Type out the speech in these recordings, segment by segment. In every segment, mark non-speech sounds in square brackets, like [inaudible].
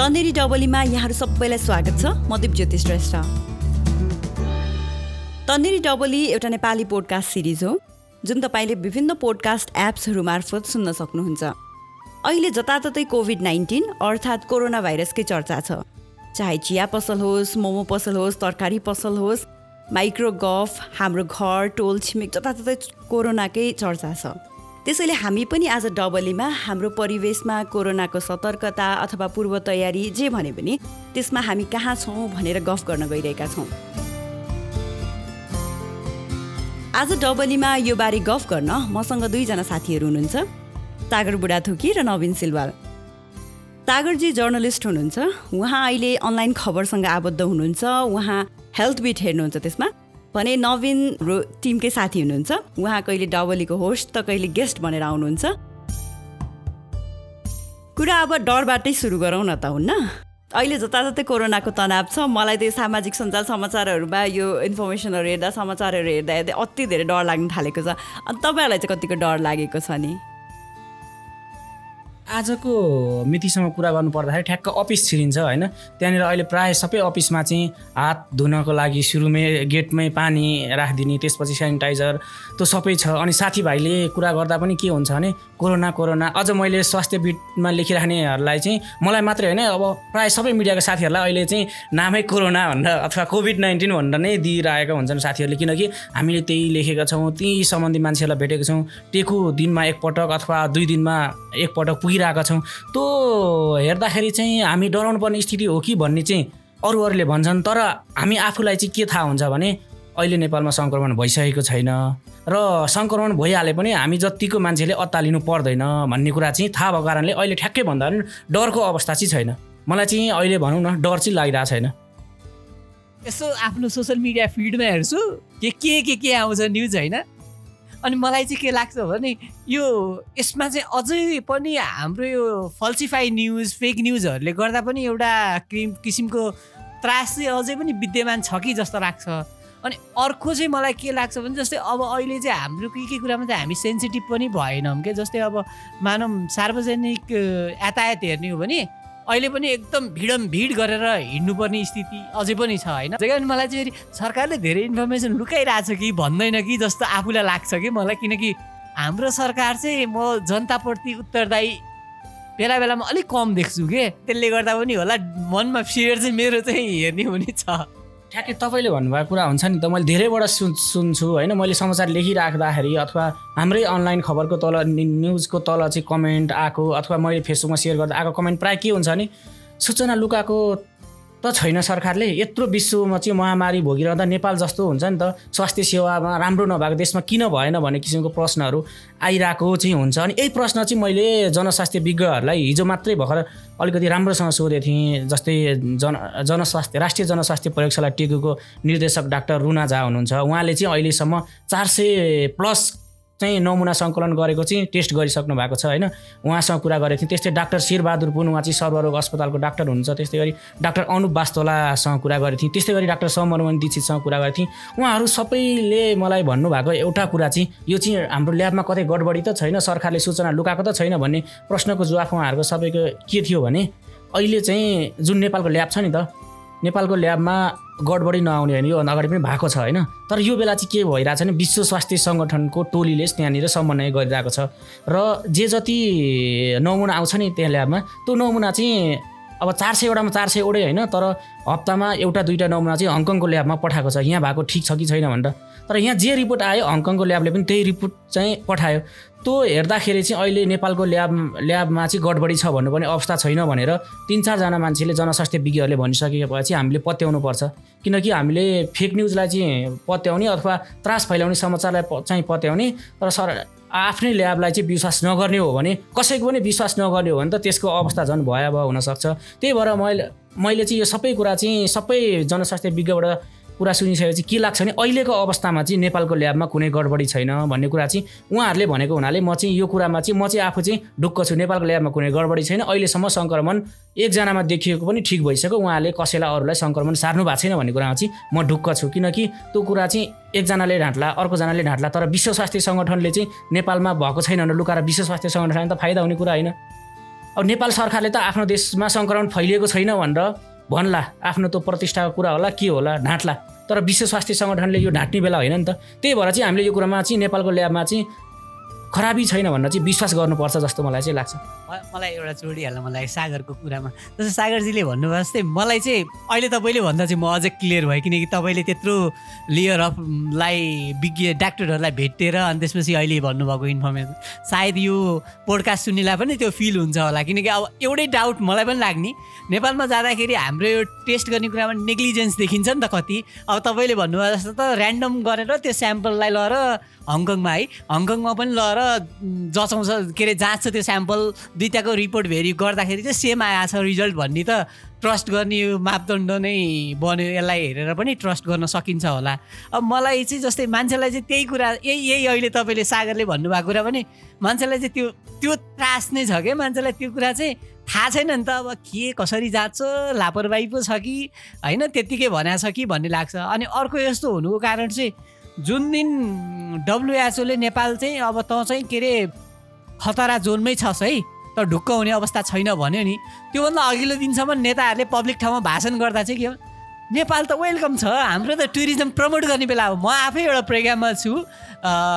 तन्नेरी डबलीमा यहाँहरू सबैलाई स्वागत छ। म दिपज्योति श्रेष्ठ। तन्नेरी डबली एउटा नेपाली पोडकास्ट सिरिज हो जुन तपाईँले विभिन्न पोडकास्ट एप्सहरू मार्फत सुन्न सक्नुहुन्छ। अहिले जताततै कोभिड नाइन्टिन अर्थात् कोरोना भाइरसकै चर्चा छ। चाहे चिया पसल होस् मोमो पसल होस् तरकारी पसल होस् माइक्रो गफ हाम्रो घर टोल छिमेक जताततै कोरोनाकै चर्चा छ। त्यसैले हामी पनि आज डबलीमा हाम्रो परिवेशमा कोरोनाको सतर्कता अथवा पूर्व तयारी जे भने पनि त्यसमा हामी कहाँ छौँ भनेर गफ गर्न गइरहेका छौँ। आज डबलीमा यो बारे गफ गर्न मसँग दुईजना साथीहरू हुनुहुन्छ तागर बुढाथोकी र नवीन सिलवाल। तागरजी जर्नलिस्ट हुनुहुन्छ उहाँ अहिले अनलाइन खबरसँग आबद्ध हुनुहुन्छ उहाँ हेल्थ बिट हेर्नुहुन्छ त्यसमा। भने नवीन रो टिमकै साथी हुनुहुन्छ। उहाँ कहिले डबलीको होस्ट त कहिले गेस्ट भनेर आउनुहुन्छ। कुरा अब डरबाटै सुरु गरौँ न त हुन्न? अहिले जताततै कोरोनाको तनाव छ मलाई त्यो सामाजिक सञ्जाल समाचारहरूमा यो इन्फर्मेसनहरू हेर्दा समाचारहरू हेर्दा हेर्दै अति धेरै डर लाग्न थालेको छ। अनि तपाईँहरूलाई चाहिँ कतिको डर लागेको छ नि? आजको मितिसँग कुरा गर्नु पर्दाखेरि ठ्याक्क अफिस छिरिन्छ होइन? त्यहाँनिर अहिले प्रायः सबै अफिसमा चाहिँ हात धुनको लागि सुरुमै गेटमै पानी राखिदिने त्यसपछि सेनिटाइजर त्यो सबै छ। अनि साथीभाइले कुरा गर्दा पनि के हुन्छ भने कोरोना कोरोना। अझ मैले स्वास्थ्य बिटमा लेखिराख्नेहरूलाई चाहिँ मलाई मात्रै होइन अब प्रायः सबै मिडियाको साथीहरूलाई अहिले चाहिँ नामै कोरोना भनेर अथवा कोभिड नाइन्टिन भनेर नै दिइरहेका हुन्छन् साथीहरूले। किनकि हामीले त्यही लेखेका छौँ ती सम्बन्धी मान्छेहरूलाई भेटेको छौँ टेकु दिनमा एकपटक अथवा दुई दिनमा एकपटक पुगि गरिरहेका छौँ। त्यो हेर्दाखेरि चाहिँ हामी डराउनु पर्ने स्थिति हो कि भन्ने चाहिँ अरू अरूले भन्छन् तर हामी आफूलाई चाहिँ के थाहा हुन्छ भने अहिले नेपालमा सङ्क्रमण भइसकेको छैन र सङ्क्रमण भइहाले पनि हामी जतिको मान्छेले अत्तालिनु पर्दैन भन्ने कुरा चाहिँ थाहा भएको कारणले अहिले ठ्याक्कै भन्दा पनि डरको अवस्था चाहिँ छैन। मलाई चाहिँ अहिले भनौँ न डर चाहिँ लागिरहेको छैन। यसो आफ्नो सोसियल मिडिया फिडमा हेर्छु के के के के आउँछ न्युज होइन? अनि मलाई चाहिँ के लाग्छ भने यो यसमा चाहिँ अझै पनि हाम्रो यो फल्सिफाई न्युज फेक न्युजहरूले गर्दा पनि एउटा किसिमको त्रास चाहिँ अझै पनि विद्यमान छ कि जस्तो लाग्छ? अनि अर्को चाहिँ मलाई के लाग्छ भने जस्तै अब अहिले चाहिँ हाम्रो के के कुरामा चाहिँ हामी सेन्सिटिभ पनि भएनौँ क्या जस्तै अब मानौँ सार्वजनिक यातायात हेर्ने हो भने अहिले पनि एकदम भिडम भिड गरेर हिँड्नुपर्ने स्थिति अझै पनि छ होइन? त्यही कारण मलाई चाहिँ सरकारले धेरै इन्फर्मेसन लुकाइरहेछ कि भन्दैन कि जस्तो आफूलाई लाग्छ कि मलाई किनकि हाम्रो सरकार चाहिँ म जनताप्रति उत्तरदायी बेला बेलामा अलिक कम देख्छु कि? त्यसले गर्दा पनि होला मनमा फियर चाहिँ मेरो चाहिँ हेर्ने हुने छ। ठ्याक्कै तपाईँले भन्नुभएको कुरा हुन्छ नि त मैले धेरैबाट सुन् सुन्छु होइन? मैले समाचार लेखिराख्दाखेरि अथवा हाम्रै अनलाइन खबरको तल न्युजको तल चाहिँ कमेन्ट आएको अथवा मैले फेसबुकमा सेयर गर्दा आएको कमेन्ट प्रायः के हुन्छ भने सूचना लुकाएको त छैन सरकारले। यत्रो विश्वमा चाहिँ महामारी भोगिरहँदा नेपाल जस्तो हुन्छ नि त। स्वास्थ्य सेवामा राम्रो नभएको देशमा किन भएन भन्ने किसिमको प्रश्नहरू आइरहेको चाहिँ हुन्छ। अनि यही प्रश्न चाहिँ मैले जनस्वास्थ्य विज्ञहरूलाई हिजो मात्रै भर्खर अलिकति राम्रोसँग सोधेको थिएँ। जस्तै जन जनस्वास्थ्य राष्ट्रिय जनस्वास्थ्य प्रयोगशाला टेकुको निर्देशक डाक्टर रुना झा हुनुहुन्छ। उहाँले चाहिँ अहिलेसम्म चार सय प्लस चाहिँ नमुना सङ्कलन गरेको चाहिँ टेस्ट गरिसक्नु भएको छ होइन? उहाँसँग कुरा गरेको थिएँ। त्यस्तै डाक्टर शेरबहादुर पुन उहाँ चाहिँ सर्वरोग अस्पतालको डाक्टर हुनुहुन्छ। त्यस्तै गरी डाक्टर अनुप बास्तोलासँग कुरा गरेको थिएँ। त्यस्तै गरी डाक्टर समरमन दीक्षितसँग कुरा गरेको थिएँ। उहाँहरू सबैले मलाई भन्नुभएको एउटा कुरा चाहिँ यो चाहिँ हाम्रो ल्याबमा कतै गडबडी त छैन सरकारले सूचना लुकाएको त छैन भन्ने प्रश्नको जवाफ उहाँहरूको सबैको के थियो भने अहिले चाहिँ जुन नेपालको ल्याब छ नि त नेपालको ल्याबमा गडबडी नआउने होइन यो अगाडि पनि भएको छ होइन। तर यो बेला चाहिँ के भइरहेछ भने विश्व स्वास्थ्य सङ्गठनको टोलीले त्यहाँनिर समन्वय गरिरहेको छ। र जे जति नमुना आउँछ नि त्यहाँ ल्याबमा त्यो नमुना चाहिँ अब चार सयवटामा चार सयवटै होइन तर हप्तामा एउटा दुइटा नमुना चाहिँ हङकङको ल्याबमा पठाएको छ। यहाँ भएको ठिक छ कि छैन भनेर। तर यहाँ जे रिपोर्ट आयो हङकङको ल्याबले पनि त्यही रिपोर्ट चाहिँ पठायो। त्यो हेर्दाखेरि चाहिँ अहिले नेपालको ल्याब ल्याबमा चाहिँ गडबडी छ भन्नुपर्ने अवस्था छैन भनेर तिन चारजना मान्छेले जनस्वास्थ्य विज्ञहरूले भनिसकेपछि हामीले पत्याउनु पर्छ किनकि हामीले फेक न्युजलाई चाहिँ पत्याउने अथवा त्रास फैलाउने समाचारलाई चाहिँ पत्याउने तर सर आफ्नै ल्याबलाई चाहिँ विश्वास नगर्ने हो भने कसैको पनि विश्वास नगर्ने हो भने त त्यसको अवस्था झन् भयावह हुनसक्छ। त्यही भएर मैले मैले चाहिँ यो सबै कुरा चाहिँ सबै जनस्वास्थ्य विज्ञबाट कुरा सुनिसकेपछि के लाग्छ भने अहिलेको अवस्थामा चाहिँ नेपालको ल्याबमा कुनै गडबडी छैन भन्ने कुरा चाहिँ उहाँहरूले भनेको हुनाले म चाहिँ यो कुरामा चाहिँ म चाहिँ आफू चाहिँ ढुक्क छु। नेपालको ल्याबमा कुनै गडबडी छैन। अहिलेसम्म सङ्क्रमण एकजनामा देखिएको पनि ठिक भइसक्यो। उहाँले कसैलाई अरूलाई सङ्क्रमण सार्नु भएको छैन भन्ने कुरामा चाहिँ म ढुक्क छु। किनकि त्यो कुरा चाहिँ एकजनाले ढाँट्ला अर्कोजनाले ढाँट्ला तर विश्व स्वास्थ्य सङ्गठनले चाहिँ नेपालमा भएको छैन भने लुकाएर विश्व स्वास्थ्य सङ्गठन त फाइदा हुने कुरा होइन। अब नेपाल सरकारले त आफ्नो देशमा सङ्क्रमण फैलिएको छैन भनेर भन्ला। आफ्नो त्यो प्रतिष्ठाको कुरा होला के होला ढाँट्ला। तर विश्व स्वास्थ्य सङ्गठनले यो ढाँट्ने बेला होइन नि त। त्यही भएर चाहिँ हामीले यो कुरामा चाहिँ नेपालको ल्याबमा चाहिँ खराबी छैन भनेर चाहिँ विश्वास गर्नुपर्छ जस्तो मलाई चाहिँ लाग्छ। मलाई एउटा जोडिहाल्न मलाई सागरको कुरामा। जस्तो सागरजीले भन्नुभयो जस्तै मलाई चाहिँ अहिले तपाईँले भन्दा चाहिँ म अझै क्लियर भयो किनकि तपाईँले त्यत्रो लेयर अफलाई विज्ञ डाक्टरहरूलाई भेटेर अनि त्यसपछि अहिले भन्नुभएको इन्फर्मेसन सायद यो पोडकास्ट सुन्नेलाई पनि त्यो फिल हुन्छ होला। किनकि अब एउटै डाउट मलाई पनि लाग्ने। नेपालमा जाँदाखेरि हाम्रो यो टेस्ट गर्ने कुरामा नेग्लिजेन्स देखिन्छ नि त कति। अब तपाईँले भन्नुभयो जस्तो त ऱ्यान्डम गरेर त्यो स्याम्पललाई लगेर हङकङमा है। हङकङमा पनि लगेर जचाउँछ के अरे जाँच्छ त्यो स्याम्पल दुइटाको रिपोर्ट भेरी गर्दाखेरि चाहिँ सेम आएछ रिजल्ट भन्ने त ट्रस्ट गर्ने मापदण्ड नै बन्यो यसलाई हेरेर पनि ट्रस्ट गर्न सकिन्छ होला। अब मलाई चाहिँ जस्तै मान्छेलाई चाहिँ त्यही कुरा यही यही अहिले तपाईँले सागरले भन्नुभएको कुरा पनि मान्छेलाई चाहिँ त्यो त्यो त्रास नै छ क्या मान्छेलाई त्यो कुरा चाहिँ थाहा छैन नि त अब के कसरी जाँच्छ लापरवाही पो छ कि? होइन त्यत्तिकै भनेको छ कि भन्ने लाग्छ। अनि अर्को यस्तो हुनुको कारण चाहिँ जुन दिन डब्लुएचओले नेपाल चाहिँ अब त चाहिँ के अरे खतरा जोनमै छस् है तर ढुक्क हुने अवस्था छैन भन्यो नि। त्योभन्दा अघिल्लो दिनसम्म नेताहरूले पब्लिक ठाउँमा भाषण गर्दा चाहिँ के हो नेपाल त वेलकम छ हाम्रो त टुरिज्म प्रमोट गर्ने बेला हो। म आफै एउटा प्रोग्राममा छु।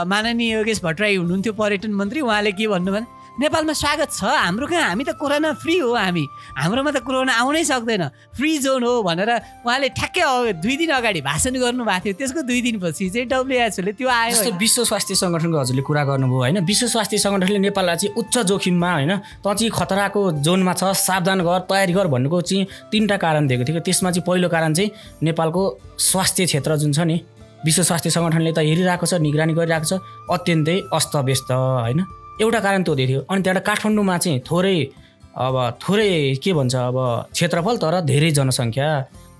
माननीय योगेश भट्टराई हुनुहुन्थ्यो पर्यटन मन्त्री उहाँले के भन्नुभयो नेपालमा स्वागत छ। हाम्रो कहाँ? हामी त कोरोना फ्री हो हामी। हाम्रोमा त कोरोना आउनै सक्दैन। फ्री जोन हो भनेर उहाँले ठ्याक्कै दुई दिन अगाडि भाषण गर्नुभएको थियो। त्यसको दुई दिनपछि चाहिँ डब्लुएचओले त्यो आयो जस्तो विश्व स्वास्थ्य सङ्गठनको हजुरले कुरा गर्नुभयो होइन। विश्व स्वास्थ्य सङ्गठनले नेपाललाई चाहिँ उच्च जोखिममा होइन त चाहिँ खतराको जोनमा छ सावधान गर तयारी गर भन्नुको चाहिँ तिनवटा कारण दिएको थियो। त्यसमा चाहिँ पहिलो कारण चाहिँ नेपालको स्वास्थ्य क्षेत्र जुन छ नि विश्व स्वास्थ्य सङ्गठनले त हेरिरहेको छ निगरानी गरिरहेको छ अत्यन्तै अस्तव्यस्त होइन। एउटा कारण त्यो थियो अनि त्यहाँबाट काठमाडौँमा चाहिँ थोरै अब थोरै के भन्छ अब क्षेत्रफल तर धेरै जनसङ्ख्या।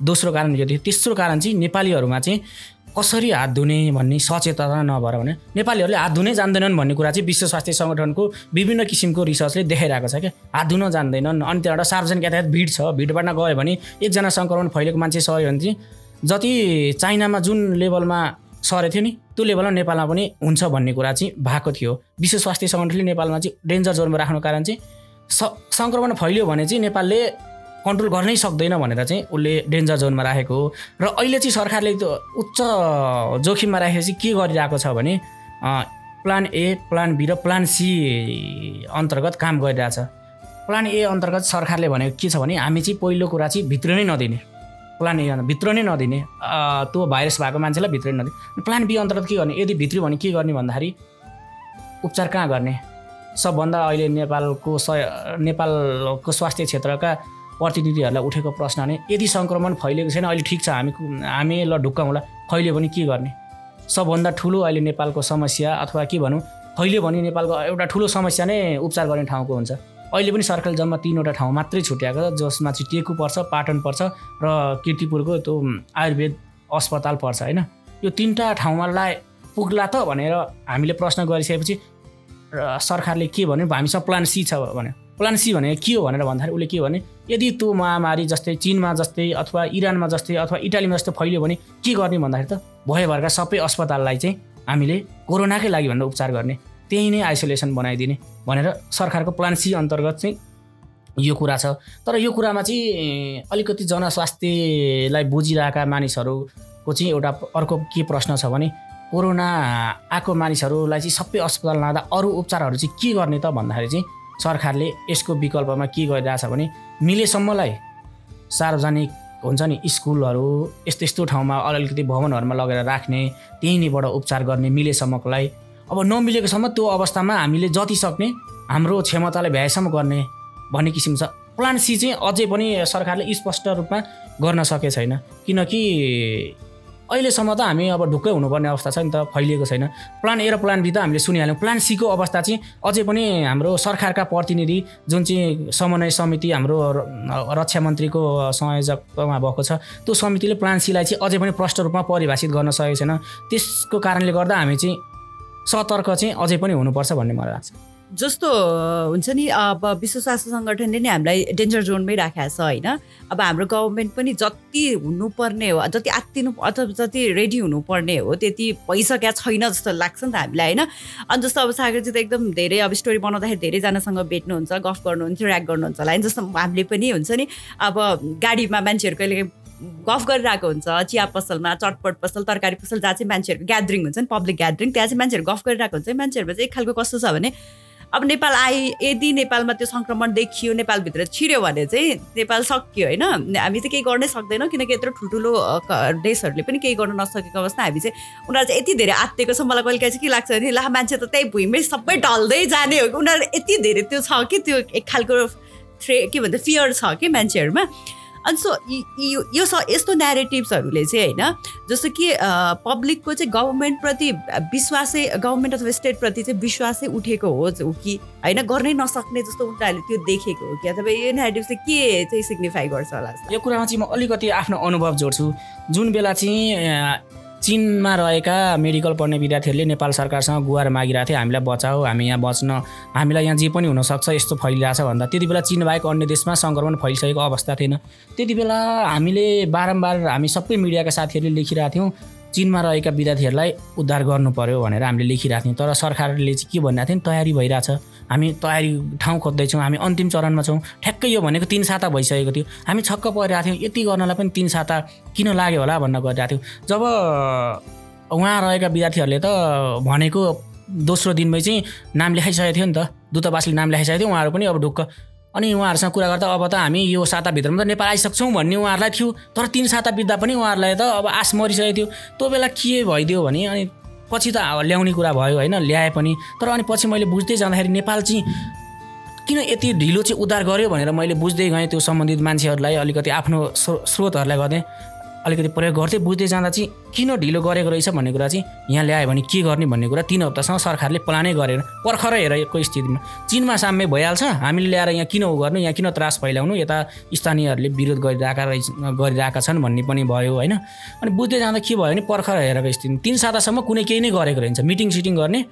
दोस्रो कारण यो थियो? तेस्रो कारण चाहिँ नेपालीहरूमा चाहिँ कसरी हात धुने भन्ने सचेतना नभएर भने नेपालीहरूले हात धुनै जान्दैनन् भन्ने कुरा चाहिँ विश्व स्वास्थ्य सङ्गठनको विभिन्न किसिमको रिसर्चले देखाइरहेको छ क्या। हात धुन जान्दैनन्। अनि त्यहाँबाट सार्वजनिक यातायात भिड छ। भिडबाट गयो भने एकजना सङ्क्रमण फैलेको मान्छे सर्यो भने चाहिँ जति चाइनामा जुन लेभलमा सरेको थियो नि। त्यो लेभलमा नेपालमा पनि हुन्छ भन्ने कुरा चाहिँ भएको थियो। विश्व स्वास्थ्य सङ्गठनले नेपालमा चाहिँ डेन्जर जोनमा राख्नु कारण चाहिँ स सङ्क्रमण फैलियो भने चाहिँ नेपालले कन्ट्रोल गर्नै सक्दैन भनेर चाहिँ उसले डेन्जर जोनमा राखेको हो। र अहिले चाहिँ सरकारले त्यो उच्च जोखिममा राखेर चाहिँ के गरिरहेको छ भने प्लान ए प्लान बी र प्लान सी अन्तर्गत काम गरिरहेछ। प्लान ए अन्तर्गत सरकारले भनेको के छ भने हामी चाहिँ पहिलो कुरा चाहिँ भित्र नै नदिने। प्लान ए भित्र नै नदिने त्यो भाइरस भएको मान्छेलाई भित्रै नदिने। प्लान बी अन्तर्गत के गर्ने? यदि भित्री भने के गर्ने भन्दाखेरि उपचार कहाँ गर्ने? सबभन्दा अहिले नेपालको स नेपालको स्वास्थ्य क्षेत्रका प्रतिनिधिहरूलाई उठेको प्रश्न भने यदि सङ्क्रमण फैलिएको छैन अहिले ठिक छ हामी हामी ल ढुक्काउँला फैल्यो भने के गर्ने? सबभन्दा ठुलो अहिले नेपालको समस्या अथवा के भनौँ फैल्यो भने नेपालको एउटा ठुलो समस्या नै उपचार गर्ने ठाउँको हुन्छ। अहिले पनि सरकारले जम्मा तिनवटा ठाउँ मात्रै छुट्याएको छ जसमा चाहिँ टेकु पर्छ पाटन पर्छ र किर्तिपुरको त्यो आयुर्वेद अस्पताल पर्छ होइन? यो तिनवटा ठाउँमालाई पुग्ला त भनेर हामीले प्रश्न गरिसकेपछि सरकारले के भन्यो? हामीसँग प्लान सी छ भने प्लान सी भने के हो भनेर भन्दाखेरि उसले के भने यदि त्यो महामारी जस्तै चिनमा जस्तै अथवा इरानमा जस्तै अथवा इटालीमा जस्तै फैल्यो भने के गर्ने भन्दाखेरि त भयोभरका सबै अस्पताललाई चाहिँ हामीले कोरोनाकै लागि भनेर उपचार गर्ने। त्यही नै आइसोलेसन बनाइदिने। भनेर सरकारको प्लान सी अन्तर्गत चाहिँ यो कुरा छ। तर यो कुरामा चाहिँ अलिकति जनस्वास्थ्यलाई बुझिरहेका मानिसहरूको चाहिँ एउटा अर्को के प्रश्न छ भने कोरोना आएको मानिसहरूलाई चाहिँ सबै अस्पताल लाँदा अरू उपचारहरू चाहिँ के गर्ने त भन्दाखेरि चाहिँ सरकारले यसको विकल्पमा के गरिरहेछ भने मिलेसम्मलाई सार्वजनिक हुन्छ नि स्कुलहरू यस्तो यस्तो ठाउँमा अलिकति भवनहरूमा लगेर राख्ने त्यहीँ नैबाट उपचार गर्ने मिलेसम्मकोलाई अब नमिलेकोसम्म त्यो अवस्थामा हामीले जति सक्ने हाम्रो क्षमतालाई भ्याएसम्म गर्ने भन्ने किसिम छ। प्लान सी चाहिँ अझै पनि सरकारले स्पष्ट रूपमा गर्न सके छैन। किनकि अहिलेसम्म त हामी अब ढुक्कै हुनुपर्ने अवस्था छ नि त फैलिएको छैन। प्लान ए र प्लान बी त हामीले सुनिहाल्यौँ। प्लान सीको अवस्था चाहिँ अझै पनि हाम्रो सरकारका प्रतिनिधि जुन चाहिँ समन्वय समिति हाम्रो रक्षा मन्त्रीको संयोजकमा भएको छ त्यो समितिले प्लान सीलाई चाहिँ अझै पनि प्रष्ट रूपमा परिभाषित गर्न सकेको छैन। त्यसको कारणले गर्दा हामी चाहिँ सतर्क चाहिँ अझै पनि हुनुपर्छ भन्ने मलाई लाग्छ। जस्तो हुन्छ नि अब विश्व स्वास्थ्य सङ्गठनले नै हामीलाई डेन्जर जोनमै राखेको छ होइन? अब हाम्रो गभर्मेन्ट पनि जति हुनुपर्ने हो जति आत्तिनु अथवा जति रेडी हुनुपर्ने हो त्यति भइसकेको छैन जस्तो लाग्छ नि त हामीलाई होइन? अनि जस्तो अब सागरजी त एकदम धेरै अब स्टोरी बनाउँदाखेरि धेरैजनासँग भेट्नुहुन्छ गफ गर्नुहुन्छ ऱ्याक गर्नुहुन्छ होला होइन? जस्तो हामीले पनि हुन्छ नि अब गाडीमा मान्छेहरू कहिले गफ गरिरहेको हुन्छ चिया पसलमा चटपट पसल तरकारी पसल जहाँ चाहिँ मान्छेहरूको ग्यादरिङ हुन्छ नि पब्लिक ग्यादरिङ त्यहाँ चाहिँ मान्छेहरू गफ गरिरहेको हुन्छ। मान्छेहरूमा चाहिँ एक खालको कस्तो छ भने अब नेपाल आए यदि नेपालमा त्यो सङ्क्रमण देखियो नेपालभित्र छिर्यो भने चाहिँ नेपाल सकियो होइन? हामी चाहिँ केही गर्नै सक्दैनौँ किनकि यत्रो ठुल्ठुलो देशहरूले पनि केही गर्न नसकेको अवस्था हामी चाहिँ उनीहरू चाहिँ यति धेरै आत्तिएको छ। मलाई कहिले चाहिँ के लाग्छ भने ला मान्छे त त्यही भुइँमै सबै ढल्दै जाने हो। कि उनीहरू यति धेरै त्यो छ कि त्यो एक खालको थ्रे के भन्छ फियर छ कि मान्छेहरूमा। अनि सो यो यस्तो नेरेटिभ्सहरूले चाहिँ होइन जस्तो कि पब्लिकको चाहिँ गभर्मेन्टप्रति विश्वासै गभर्मेन्ट अथवा स्टेटप्रति चाहिँ विश्वासै उठेको हो कि होइन गर्नै नसक्ने जस्तो उनीहरूले त्यो देखेको हो कि अथवा यो नेरेटिभ चाहिँ के चाहिँ सिग्निफाई गर्छ होला? यो कुरामा चाहिँ म अलिकति आफ्नो अनुभव जोड्छु। जुन बेला चाहिँ चिनमा रहेका मेडिकल पढ्ने विद्यार्थीहरूले नेपाल सरकारसँग गुहार मागिरहेको थियो। हामीलाई बचाऊ हामी यहाँ बच्न हामीलाई यहाँ जे पनि हुनसक्छ यस्तो फैलिरहेछ भन्दा। त्यति बेला चिन बाहेक अन्य देशमा सङ्क्रमण फैलिसकेको अवस्था थिएन। त्यति बेला हामीले बारम्बार हामी सबै मिडियाका साथीहरूले लेखिरहेको थियौँ चिनमा रहेका विद्यार्थीहरूलाई उद्धार गर्नु पर्यो भनेर हामीले लेखिरहेको थियौँ। तर सरकारले चाहिँ के भनिरहेको थियो तयारी भइरहेछ। हामी तयारी ठाउँ खोज्दैछौँ हामी अन्तिम चरणमा छौँ। ठ्याक्कै यो भनेको तिन साता भइसकेको थियो। हामी छक्क परिरहेको थियौँ यति गर्नलाई पनि तिन साता किन लाग्यो होला भन्न गरिरहेको थियौँ। जब उहाँ रहेका विद्यार्थीहरूले त भनेको दोस्रो दिनमै चाहिँ नाम लेखाइसकेको थियो नि त दूतावासले नाम लेखाइसकेको थियो उहाँहरू पनि अब ढुक्क। अनि उहाँहरूसँग कुरा गर्दा अब त हामी यो साताभित्रमा त नेपाल आइसक्छौँ भन्ने उहाँहरूलाई थियो। तर तिन साता बित्दा पनि उहाँहरूलाई त अब आश मरिसकेको थियो। त्यो बेला के भइदियो भने अनि पछि त ल्याउने कुरा भयो होइन ल्याए पनि। तर अनि पछि मैले बुझ्दै जाँदाखेरि नेपाल चाहिँ किन यति ढिलो चाहिँ उद्धार गर्यो भनेर मैले बुझ्दै गएँ त्यो सम्बन्धित मान्छेहरूलाई अलिकति आफ्नो स्रोतहरूलाई गर्दै। अलिकति प्रयोग गर्दै बुझ्दै जाँदा चाहिँ किन ढिलो गरेको रहेछ भन्ने कुरा चाहिँ यहाँ ल्यायो भने के गर्ने भन्ने कुरा तिन हप्तासम्म सरकारले प्लानै गरेर पर्खर हेरेको स्थितिमा। चिनमा साम्य भइहाल्छ। हामीले ल्याएर यहाँ किन उ गर्नु? यहाँ किन त्रास फैलाउनु? यता स्थानीयहरूले विरोध गरिरहेका रहेछ गरिरहेका छन् भन्ने पनि भयो होइन? अनि बुझ्दै जाँदा के भयो भने पर्खर हेरेको स्थिति। तिन सातासम्म कुनै केही नै गरेको रहन्छ। मिटिङ सिटिङ गर्ने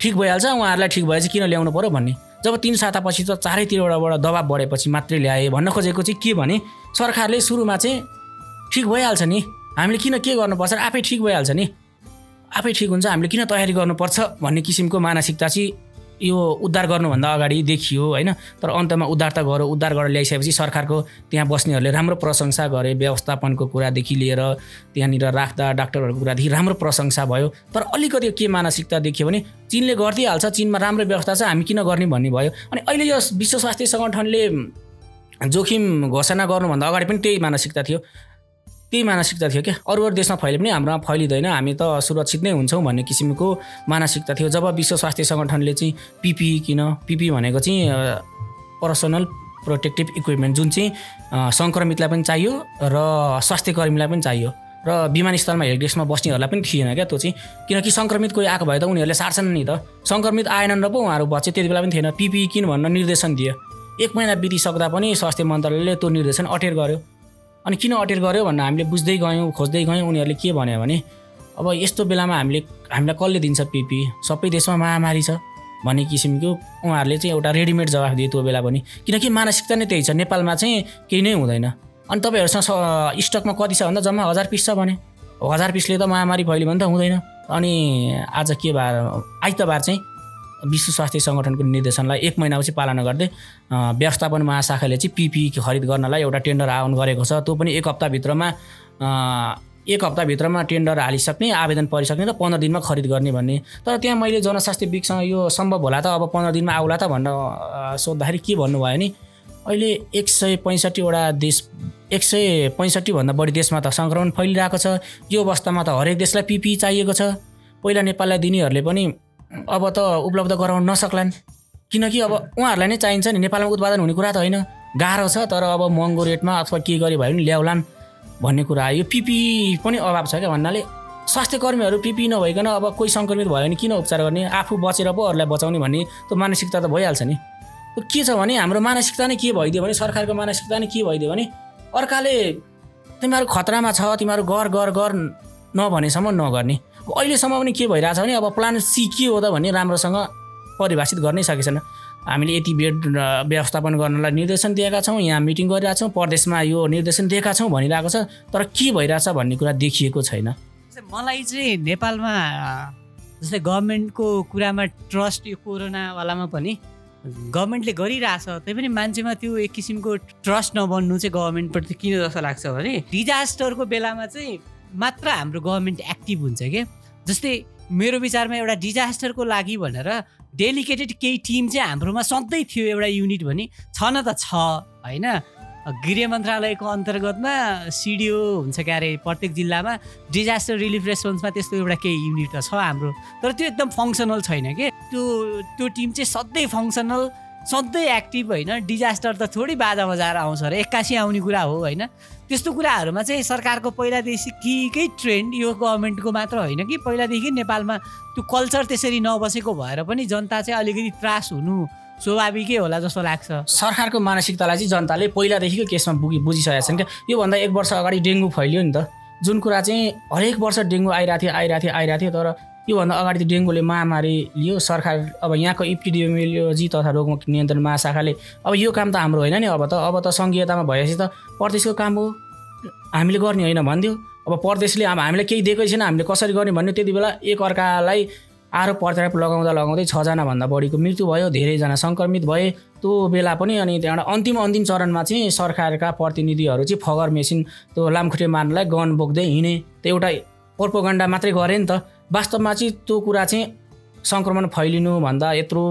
ठिक भइहाल्छ उहाँहरूलाई ठिक भएपछि किन ल्याउनु पऱ्यो भन्ने। जब तिन सातापछि त चारैतिरबाटबाट दबाब बढेपछि मात्रै ल्याए। भन्न खोजेको चाहिँ के भने सरकारले सुरुमा चाहिँ ठिक भइहाल्छ नि। हामीले किन के गर्नुपर्छ? आफै ठिक भइहाल्छ नि। आफै ठिक हुन्छ हामीले किन तयारी गर्नुपर्छ भन्ने किसिमको मानसिकता चाहिँ यो उद्धार गर्नुभन्दा अगाडि देखियो होइन? तर अन्तमा उद्धार त गऱ्यो उद्धार गरेर ल्याइसकेपछि सरकारको त्यहाँ बस्नेहरूले राम्रो प्रशंसा गरे व्यवस्थापनको कुरादेखि लिएर त्यहाँनिर राख्दा डाक्टरहरूको कुरादेखि राम्रो प्रशंसा भयो। तर अलिकति के मानसिकता देखियो भने चिनले गरिदिइहाल्छ चिनमा राम्रो व्यवस्था छ हामी किन गर्ने भन्ने भयो? अनि अहिले यो विश्व स्वास्थ्य सङ्गठनले जोखिम घोषणा गर्नुभन्दा अगाडि पनि त्यही मानसिकता थियो। त्यही मानसिकता थियो क्या। अरू अरू देशमा फैले पनि हाम्रोमा फैलिँदैन। हामी त सुरक्षित नै हुन्छौँ भन्ने किसिमको मानसिकता थियो। जब विश्व स्वास्थ्य सङ्गठनले चाहिँ पिपिई किन पिपी भनेको चाहिँ पर्सनल प्रोटेक्टिभ इक्विपमेन्ट जुन चाहिँ सङ्क्रमितलाई पनि चाहियो र स्वास्थ्य कर्मीलाई पनि चाहियो र विमानस्थलमा हेल्प डेस्कमा बस्नेहरूलाई पनि थिएन क्या त्यो चाहिँ। किनकि सङ्क्रमित कोही आएको भए त उनीहरूले सार्छन् नि त। सङ्क्रमित आएनन् र पो उहाँहरू बचे त्यति बेला पनि थिएन। पिपिई किन भन्न निर्देशन दियो। एक महिना बितिसक्दा पनि स्वास्थ्य मन्त्रालयले त्यो निर्देशन अटेर गर्यो। अनि किन अटेर गऱ्यो भनेर हामीले बुझ्दै गयौँ खोज्दै गयौँ उनीहरूले के भन्यो भने अब यस्तो बेलामा हामीले हामीलाई कसले दिन्छ पिपी? सबै देशमा महामारी छ। भन्ने किसिमको उहाँहरूले चाहिँ एउटा रेडिमेड जवाफ दियो त्यो बेला पनि। किनकि मानसिकता नै त्यही छ। नेपालमा चाहिँ केही नै हुँदैन। अनि तपाईँहरूसँग स्टकमा कति छ भन्दा जम्मा हजार पिस छ भने। हजार पिसले त महामारी फैल्यो भने त हुँदैन। अनि आज के बार आइतबार चाहिँ विश्व स्वास्थ्य सङ्गठनको निर्देशनलाई एक महिनापछि पालना गर्दै व्यवस्थापन महाशाखाले चाहिँ पिपी खरिद गर्नलाई एउटा टेन्डर आह्वान गरेको छ। त्यो पनि एक हप्ताभित्रमा एक हप्ताभित्रमा टेन्डर हालिसक्ने आवेदन परिसक्ने र पन्ध्र दिनमा खरिद गर्ने भन्ने। तर त्यहाँ मैले जनस्वास्थ्य विकसँग यो सम्भव होला त अब पन्ध्र दिनमा आउला त भनेर सोद्धाखेरि के भन्नुभयो भने अहिले एक सय पैँसठीवटा देश एक सय पैँसठीभन्दा बढी देशमा त सङ्क्रमण फैलिरहेको छ। यो अवस्थामा त हरेक देशलाई पिपी चाहिएको छ। पहिला नेपाललाई दिनेहरूले पनि अब त उपलब्ध गराउन नसक्लान्। किनकि अब उहाँहरूलाई नै चाहिन्छ नि नेपालमा उत्पादन हुने कुरा त होइन। गाह्रो छ तर अब महँगो रेटमा अथवा के गरे भयो भने ल्याउलान् भन्ने कुरा। आयो पिपी पनि अभाव छ क्या भन्नाले। स्वास्थ्य कर्मीहरू पिपी नभइकन अब कोही सङ्क्रमित भयो भने किन उपचार गर्ने? आफू बचेर पो अरूलाई बचाउने भन्ने त्यो मानसिकता त भइहाल्छ नि। के छ भने हाम्रो मानसिकता नै के भइदियो भने सरकारको मानसिकता नै के भइदियो भने अर्काले तिमीहरू खतरामा छ तिमीहरू गर गर गर नभनेसम्म नगर्ने। अहिलेसम्म पनि के भइरहेछ भने अब प्लान सी के हो त भन्ने राम्रोसँग परिभाषित गर्नै सकेको छैन हामीले यति बेड व्यवस्थापन गर्नलाई निर्देशन दिएका छौँ यहाँ मिटिङ गरिरहेका छौँ प्रदेशमा यो निर्देशन दिएका छौँ भनिरहेको छ तर के भइरहेछ भन्ने कुरा देखिएको छैन। मलाई चाहिँ नेपालमा जस्तै गभर्मेन्टको कुरामा ट्रस्ट यो कोरोनावालामा पनि गभर्मेन्टले गरिरहेछ त्यही पनि मान्छेमा त्यो एक किसिमको ट्रस्ट नबन्नु चाहिँ गभर्मेन्टप्रति किन जस्तो लाग्छ भने डिजास्टरको बेलामा चाहिँ मात्र हाम्रो गभर्मेन्ट एक्टिभ हुन्छ क्या जस्तै मेरो विचारमा एउटा डिजास्टरको लागि भनेर डेलिकेटेड केही टिम चाहिँ हाम्रोमा सधैँ थियो एउटा युनिट भने छ न त छ होइन? गृह मन्त्रालयको अन्तर्गतमा सिडिओ हुन्छ क्या अरे प्रत्येक जिल्लामा डिजास्टर रिलिफ रेस्पोन्समा त्यस्तो एउटा केही युनिट त छ हाम्रो। तर त्यो एकदम फङ्सनल छैन कि? त्यो त्यो टिम चाहिँ सधैँ फङ्सनल सधैँ एक्टिभ होइन। डिजास्टर त थोरै बाजा बजाएर आउँछ र एक्कासी आउने कुरा हो होइन? त्यस्तो कुराहरूमा चाहिँ सरकारको पहिलादेखिकै ट्रेन्ड यो गभर्मेन्टको मात्र होइन कि पहिलादेखि नेपालमा त्यो कल्चर त्यसरी नबसेको भएर पनि जनता चाहिँ अलिकति त्रास हुनु स्वाभाविकै होला जस्तो लाग्छ। सरकारको मानसिकतालाई चाहिँ जनताले पहिलादेखिको केसमा बुझि बुझिसकेका छन् क्या। योभन्दा एक वर्ष अगाडि डेङ्गु फैलियो नि त। जुन कुरा चाहिँ हरेक वर्ष डेङ्गु आइरहेको थियो आइरहेको थियो आइरहेको थियो तर योभन्दा अगाडि त डेङ्गुले महामारी लियो। सरकार अब यहाँको इपिडियोमियोलोजी तथा रोग नियन्त्रण महाशाखाले अब यो काम त हाम्रो होइन नि अब त। अब त सङ्घीयतामा भएपछि त प्रदेशको काम हो। हामीले गर्ने होइन भनिदियो अब प्रदेशले अब हामीलाई केही दिएकै छैन। हामीले कसरी गर्ने भन्ने त्यति बेला एक अर्कालाई आरोप प्रत्यारोप लगाउँदा लगाउँदै छजनाभन्दा बढीको मृत्यु भयो। धेरैजना सङ्क्रमित भए त्यो बेला पनि अनि त्यहाँबाट अन्तिम अन्तिम चरणमा चाहिँ सरकारका प्रतिनिधिहरू चाहिँ फगर मेसिन त्यो लामखुट्टे मार्नलाई गन बोक्दै हिँडे। त्यो एउटा प्रोपोगन्डा मात्रै गरे नि त। वास्तवमा चाहिँ त्यो कुरा चाहिँ सङ्क्रमण फैलिनुभन्दा यत्रो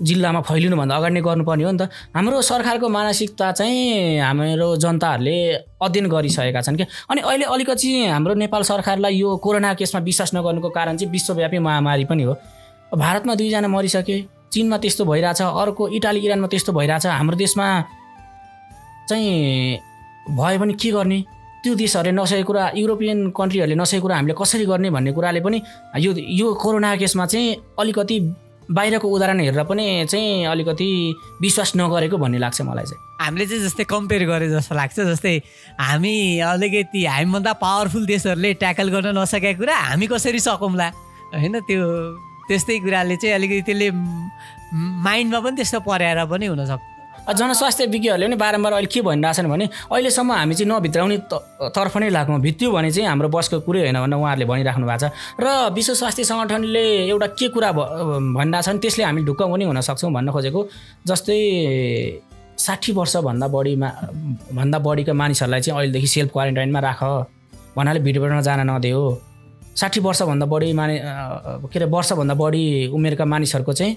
जिल्लामा फैलिनुभन्दा अगाडि नै गर्नुपर्ने हो नि त। हाम्रो सरकारको मानसिकता चाहिँ हाम्रो जनताहरूले अध्ययन गरिसकेका छन् क्या। अनि अहिले अलिकति हाम्रो नेपाल सरकारलाई यो कोरोना केसमा विश्वास नगर्नुको कारण चाहिँ विश्वव्यापी महामारी पनि हो। भारतमा दुईजना मरिसके चिनमा त्यस्तो भइरहेछ अर्को इटाली इरानमा त्यस्तो भइरहेछ। हाम्रो देशमा चाहिँ भयो भने के गर्ने? त्यो देशहरूले नसकेको कुरा युरोपियन कन्ट्रीहरूले नसकेको कुरा हामीले कसरी गर्ने भन्ने कुराले पनि यो यो कोरोना केसमा चाहिँ अलिकति बाहिरको उदाहरण हेरेर पनि चाहिँ अलिकति विश्वास नगरेको भन्ने लाग्छ मलाई चाहिँ। हामीले चाहिँ जस्तै कम्पेयर गरे जस्तो लाग्छ जस्तै हामी अलिकति हामीभन्दा पावरफुल देशहरूले ट्याकल गर्न नसकेको कुरा हामी कसरी सकौँला? होइन त्यो त्यस्तै कुराले चाहिँ अलिकति त्यसले माइन्डमा पनि त्यस्तो पऱ्याएर पनि हुनसक्छ। जनस्वास्थ्य विज्ञहरूले पनि बारम्बार अहिले के भनिरहेछन् भने अहिलेसम्म हामी चाहिँ नभित्राउने तर्फ नै लाग्नु भित्यो भने चाहिँ हाम्रो बसको कुरै होइन भनेर उहाँहरूले भनिराख्नु भएको छ। र विश्व स्वास्थ्य सङ्गठनले एउटा के कुरा भनिरहेछन् त्यसले हामी ढुक्क पनि हुन सक्छौँ भन्न खोजेको। जस्तै साठी वर्षभन्दा बढीमा भन्दा बढीका मानिसहरूलाई चाहिँ अहिलेदेखि सेल्फ क्वारेन्टाइनमा राख भन्नाले भिडियोमा जान नदेऊ। साठी वर्षभन्दा बढी माने के अरे वर्षभन्दा बढी उमेरका मानिसहरूको चाहिँ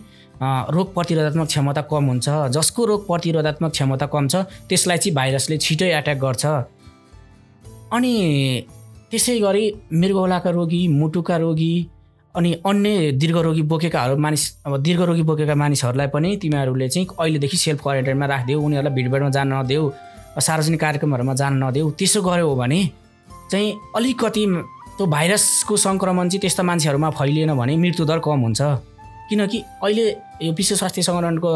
रोग प्रतिरोधात्मक क्षमता कम हुन्छ। जसको रोग प्रतिरोधात्मक क्षमता कम छ त्यसलाई चाहिँ भाइरसले छिटै एट्याक गर्छ। अनि त्यसै गरी मृगौलाका रोगी मुटुका रोगी अनि अन्य दीर्घरोगी बोकेकाहरू मानिस अब दीर्घरोगी बोकेका मानिसहरूलाई पनि तिमीहरूले चाहिँ अहिलेदेखि सेल्फ क्वारेन्टाइनमा राखिदेऊ उनीहरूलाई भिडभाडमा जान नदेऊ सार्वजनिक कार्यक्रमहरूमा जान नदेऊ त्यसो गऱ्यो भने चाहिँ अलिकति त्यो भाइरसको सङ्क्रमण चाहिँ त्यस्ता मान्छेहरूमा फैलिएन भने मृत्युदर कम हुन्छ। किनकि अहिले यो विश्व स्वास्थ्य सङ्गठनको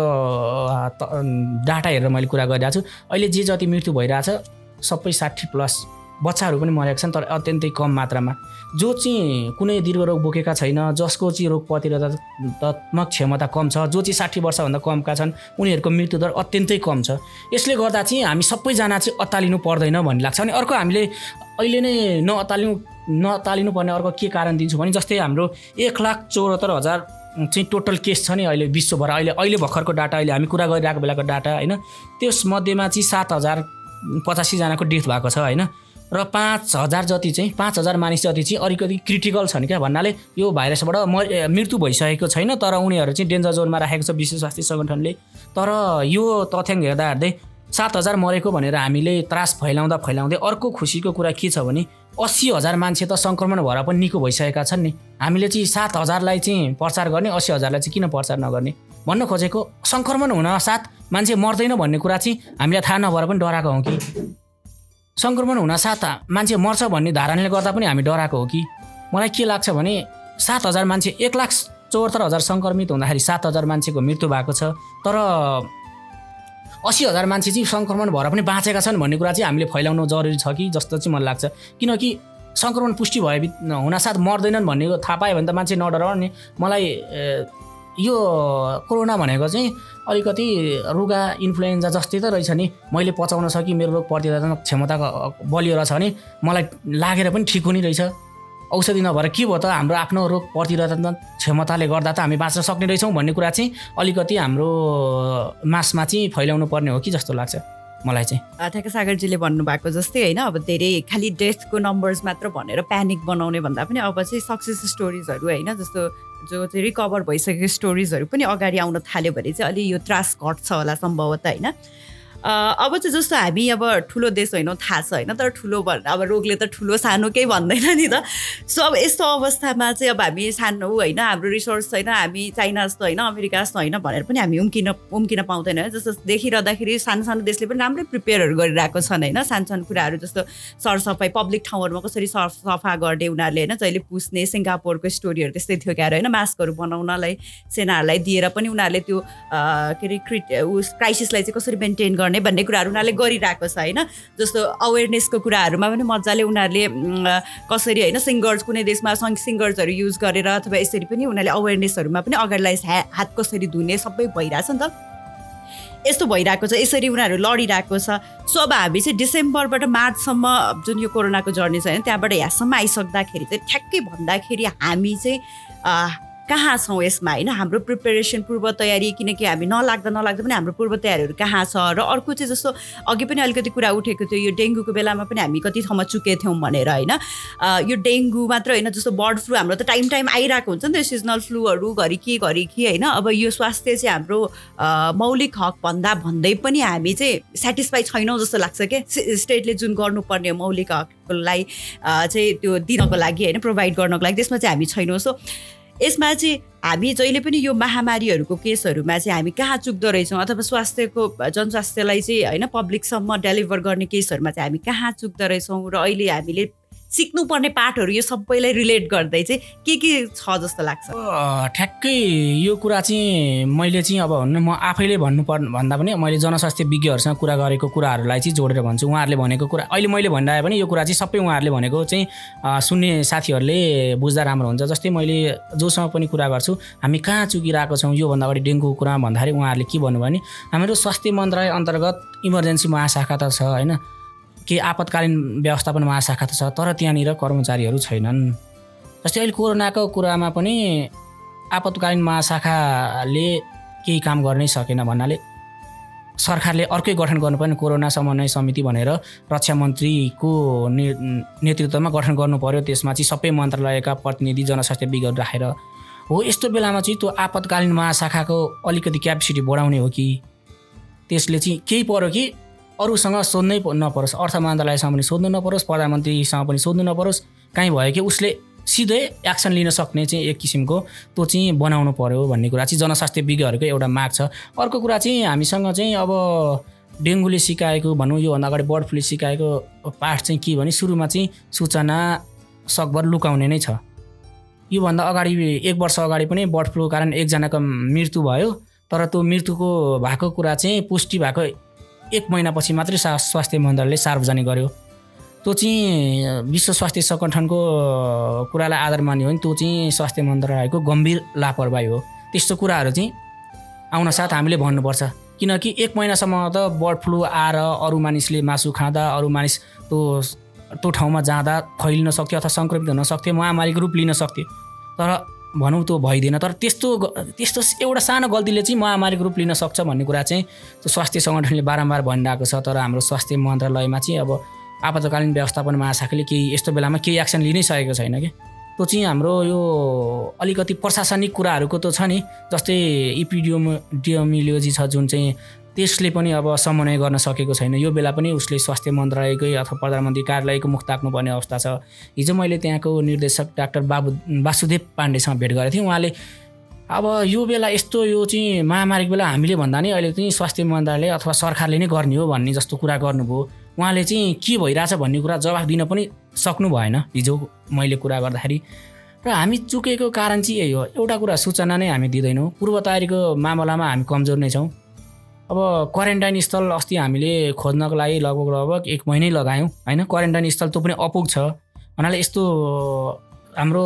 डाटा हेरेर मैले कुरा गरिरहेको छु अहिले जे जति मृत्यु भइरहेछ सबै साठी प्लस बच्चाहरू पनि मरेका छन् तर अत्यन्तै कम मात्रामा। जो चाहिँ कुनै दीर्घरोग बोकेका छैन जसको चाहिँ रोग प्रतिरोधात्मक क्षमता कम छ जो चाहिँ साठी वर्षभन्दा कमका छन् उनीहरूको मृत्युदर अत्यन्तै कम छ। यसले गर्दा चाहिँ हामी सबैजना चाहिँ अत्तालिनु पर्दैन भन्ने लाग्छ। अनि अर्को हामीले अहिले नै नअत्तालिनु नअत्तालिनु पर्ने अर्को के कारण दिन्छु भने जस्तै हाम्रो एक लाख चौहत्तर हजार चाहिँ टोटल केस छ नि अहिले विश्वभर। अहिले अहिले भर्खरको डाटा अहिले हामी कुरा गरिरहेको बेलाको डाटा होइन? त्यस मध्येमा चाहिँ सात हजार पचासीजनाको डेथ भएको छ होइन? र पाँच हजार जति चाहिँ पाँच हजार मानिस जति चाहिँ अलिकति क्रिटिकल छन् क्या भन्नाले यो भाइरसबाट म मृत्यु भइसकेको छैन तर उनीहरू चाहिँ डेन्जर जोनमा राखेको छ विश्व स्वास्थ्य सङ्गठनले। तर यो तथ्याङ्क हेर्दा हेर्दै सात हजार मरेको भनेर हामीले त्रास फैलाउँदा फैलाउँदै अर्को खुसीको कुरा के छ भने अस्सी हजार मान्छे त सङ्क्रमण भएर पनि निको भइसकेका छन् नि। हामीले चाहिँ सात हजारलाई चाहिँ प्रचार गर्ने अस्सी हजारलाई चाहिँ किन प्रचार नगर्ने? भन्न खोजेको सङ्क्रमण हुन साथ मान्छे मर्दैन भन्ने कुरा चाहिँ हामीलाई थाहा नभएर पनि डराएको हौँ कि? सङ्क्रमण हुन साथ मान्छे मर्छ भन्ने धारणाले गर्दा पनि हामी डराएको हो कि? मलाई के लाग्छ भने सात हजार मान्छे एक लाख चौहत्तर हजार सङ्क्रमित हुँदाखेरि सात हजार मान्छेको मृत्यु भएको छ तर अस्सी हजार मान्छे चाहिँ सङ्क्रमण भएर पनि बाँचेका छन् भन्ने कुरा चाहिँ हामीले फैलाउनु जरुरी छ कि जस्तो चाहिँ मलाई लाग्छ। किनकि सङ्क्रमण पुष्टि भए हुनासाथ मर्दैनन् भन्ने थाहा पायो भने त मान्छे नडराउने मलाई यो कोरोना भनेको चाहिँ अलिकति रुगा इन्फ्लुएन्जा जस्तै त रहेछ नि। मैले पचाउन सकि मेरो रोग प्रतिरोधक क्षमताको बलियो रहेछ भने मलाई लागेर पनि ठिक हुने रहेछ। औषधि नभएर के भयो त? हाम्रो आफ्नो रोग प्रतिरोधक क्षमताले गर्दा त हामी बाँच्न सक्ने रहेछौँ भन्ने कुरा चाहिँ अलिकति हाम्रो मासमा चाहिँ फैलाउनु पर्ने हो कि जस्तो लाग्छ मलाई चाहिँ। ठ्याक्क सागरजीले भन्नुभएको जस्तै होइन अब धेरै खालि डेथको नम्बर्स मात्र भनेर प्यानिक बनाउने भन्दा पनि अब चाहिँ सक्सेस स्टोरिजहरू होइन जस्तो जो चाहिँ रिकभर भइसकेको स्टोरिजहरू पनि अगाडि आउन थाल्यो भने चाहिँ अलि यो त्रास घट्छ होला सम्भवतः होइन। अब चाहिँ जस्तो हामी अब ठुलो देश होइनौँ थाहा छ होइन तर ठुलो भन् अब रोगले त ठुलो सानो केही भन्दैन नि त। सो अब यस्तो अवस्थामा चाहिँ अब हामी सानो होइन हाम्रो रिसोर्स छैन हामी चाइना जस्तो होइन अमेरिका जस्तो होइन भनेर पनि हामी उम्किन उम्किन पाउँदैन जस्तो देखिरहँदाखेरि सानो सानो देशले पनि राम्रै प्रिपेयरहरू गरिरहेको छन् होइन सानो सानो कुराहरू जस्तो सरसफाइ पब्लिक ठाउँहरूमा कसरी सर सफा गर्ने उनीहरूले होइन जहिले पुस्ने सिङ्गापुरको स्टोरीहरू त्यस्तै थियो क्यारे होइन मास्कहरू बनाउनलाई सेनाहरूलाई दिएर पनि उनीहरूले त्यो के अरे क्रिट उस क्राइसिसलाई चाहिँ कसरी मेन्टेन गर्ने गर्ने भन्ने कुराहरू उनीहरूले गरिरहेको छ होइन? जस्तो अवेरनेसको कुराहरूमा पनि मजाले उनीहरूले कसरी होइन सिङ्गर्स कुनै देशमा सिङ्गर्सहरू युज गरेर अथवा यसरी पनि उनीहरूले अवेरनेसहरूमा पनि अगाडिलाई हात कसरी धुने सबै भइरहेछ नि त। यस्तो भइरहेको छ यसरी उनीहरू लडिरहेको छ। सो अब हामी चाहिँ डिसेम्बरबाट मार्चसम्म जुन यो कोरोनाको जर्नी छ होइन त्यहाँबाट यहाँसम्म आइसक्दाखेरि चाहिँ ठ्याक्कै भन्दाखेरि हामी चाहिँ कहाँ छौँ यसमा? होइन हाम्रो प्रिपेरेसन पूर्व तयारी किनकि हामी नलाग्दा नलाग्दा पनि हाम्रो पूर्व तयारीहरू कहाँ छ? र अर्को चाहिँ जस्तो अघि पनि अलिकति कुरा उठेको थियो यो डेङ्गुको बेलामा पनि हामी कति ठाउँमा चुकेको थियौँ भनेर होइन? यो डेङ्गु मात्र होइन जस्तो बर्ड फ्लू हाम्रो त टाइम टाइम आइरहेको हुन्छ नि त सिजनल फ्लूहरू घरि के घरि के होइन? अब यो स्वास्थ्य चाहिँ हाम्रो मौलिक हक भन्दा भन्दै पनि हामी चाहिँ सेटिस्फाई छैनौँ जस्तो लाग्छ क्या स्टेटले जुन गर्नुपर्ने मौलिक हकलाई चाहिँ त्यो दिनको लागि होइन? प्रोभाइड गर्नको लागि त्यसमा चाहिँ हामी छैनौँ। सो यसमा चाहिँ हामी जहिले पनि यो महामारीहरूको केसहरूमा चाहिँ हामी कहाँ चुक्दो रहेछौँ अथवा स्वास्थ्यको जनस्वास्थ्यलाई चाहिँ होइन पब्लिकसम्म डेलिभर गर्ने केसहरूमा चाहिँ हामी कहाँ चुक्दो रहेछौँ र अहिले हामीले सिक्नुपर्ने पाठहरू यो सबैलाई रिलेट गर्दै चाहिँ के के छ जस्तो लाग्छ? ठ्याक्कै यो कुरा चाहिँ मैले चाहिँ अब भन्नु म आफैले भन्नु पर् भन्दा पनि मैले जनस्वास्थ्य विज्ञहरूसँग कुरा गरेको कुराहरूलाई चाहिँ जोडेर भन्छु। उहाँहरूले भनेको कुरा अहिले मैले भनिरहे पनि यो कुरा चाहिँ सबै उहाँहरूले भनेको चाहिँ सुन्ने साथीहरूले बुझ्दा राम्रो हुन्छ। जस्तै मैले जोसँग पनि कुरा गर्छु हामी कहाँ चुकिरहेको छौँ? योभन्दा अगाडि डेङ्गुको कुरा भन्दाखेरि उहाँहरूले के भन्नुभयो भने हाम्रो स्वास्थ्य मन्त्रालय अन्तर्गत इमर्जेन्सी महाशाखा त छ होइन? केही आपतकालीन व्यवस्थापन महाशाखा त छ तर त्यहाँनिर कर्मचारीहरू छैनन्। जस्तै अहिले कोरोनाको कुरामा पनि आपतकालीन महाशाखाले केही काम गर्नै सकेन भन्नाले सरकारले अर्कै गठन गर्नुपर्ने कोरोना समन्वय समिति भनेर रक्षा मन्त्रीको ने नेतृत्वमा गठन गर्नु पर्यो त्यसमा चाहिँ सबै मन्त्रालयका प्रतिनिधि जनस्वास्थ्य विज्ञहरू राखेर। हो यस्तो बेलामा चाहिँ त्यो आपतकालीन महाशाखाको अलिकति क्यापेसिटी बढाउने हो कि? त्यसले चाहिँ केही पऱ्यो कि अरूसँग सोध्नै नपरोस्। अर्थ मन्त्रालयसँग पनि सोध्नु नपरोस् प्रधानमन्त्रीसँग पनि सोध्नु नपरोस्। काहीँ भयो कि उसले सिधै एक्सन लिन सक्ने चाहिँ एक किसिमको त्यो चाहिँ बनाउनु पऱ्यो भन्ने कुरा चाहिँ जनस्वास्थ्य विज्ञहरूको एउटा माग छ। अर्को कुरा चाहिँ हामीसँग चाहिँ अब डेङ्गुले सिकाएको भनौँ योभन्दा अगाडि बर्ड फ्लू सिकाएको पाठ चाहिँ के भने सुरुमा चाहिँ सूचना सकभर लुकाउने नै छ। योभन्दा अगाडि एक वर्ष अगाडि पनि बर्ड फ्लू कारण एकजनाको मृत्यु भयो तर त्यो मृत्युको भएको कुरा चाहिँ पुष्टि भएको एक महिनापछि मात्रै सा स्वास्थ्य मन्त्रालयले सार्वजनिक गर्यो। त्यो चाहिँ विश्व स्वास्थ्य सङ्गठनको कुरालाई आधार मान्यो भने त्यो चाहिँ स्वास्थ्य मन्त्रालयको गम्भीर लापरवाही हो। त्यस्तो कुराहरू चाहिँ आउन साथ हामीले भन्नुपर्छ। किनकि एक महिनासम्म त बर्ड फ्लू आएर अरू मानिसले मासु खाँदा अरू मानिस त्यो त्यो ठाउँमा जाँदा फैलिन सक्थ्यो अथवा सङ्क्रमित हुन सक्थ्यो महामारीको रूप लिन सक्थ्यो। तर भनौँ त्यो भइदिएन। तर त्यस्तो त्यस्तो एउटा सानो गल्तीले चाहिँ महामारीको रूप लिन सक्छ भन्ने कुरा चाहिँ त्यो स्वास्थ्य सङ्गठनले बारम्बार भनिरहेको छ। तर हाम्रो स्वास्थ्य मन्त्रालयमा चाहिँ अब आपतकालीन व्यवस्थापन महाशाखाले केही यस्तो बेलामा केही एक्सन लिनै सकेको छैन कि। त्यो चाहिँ हाम्रो यो अलिकति प्रशासनिक कुराहरूको त छ नि जस्तै इपिडियोम डियोमिलियोजी छ जुन चाहिँ त्यसले पनि अब समन्वय गर्न सकेको छैन। यो बेला पनि उसले स्वास्थ्य मन्त्रालयकै अथवा प्रधानमन्त्री कार्यालयको मुख ताक्नुपर्ने अवस्था छ। हिजो मैले त्यहाँको निर्देशक डाक्टर बाबु वासुदेव पाण्डेसँग भेट गरेको थिएँ। उहाँले अब यो बेला यस्तो यो चाहिँ महामारीको बेला हामीले भन्दा नि अहिले चाहिँ स्वास्थ्य मन्त्रालय अथवा सरकारले नै गर्ने हो भन्ने जस्तो कुरा गर्नुभयो। उहाँले चाहिँ के भइरहेछ भन्ने कुरा जवाफ दिन पनि सक्नु भएन हिजो मैले कुरा गर्दाखेरि। र हामी चुकेको कारण चाहिँ यही हो। एउटा कुरा सूचना नै हामी दिँदैनौँ। पूर्व तयारीको मामलामा हामी कमजोर नै छौँ। अब क्वारेन्टाइन स्थल अस्ति हामीले खोज्नको लागि लगभग लगभग एक महिनै लगायौँ होइन? क्वारेन्टाइन स्थल त्यो पनि अपुग छ। भन्नाले यस्तो हाम्रो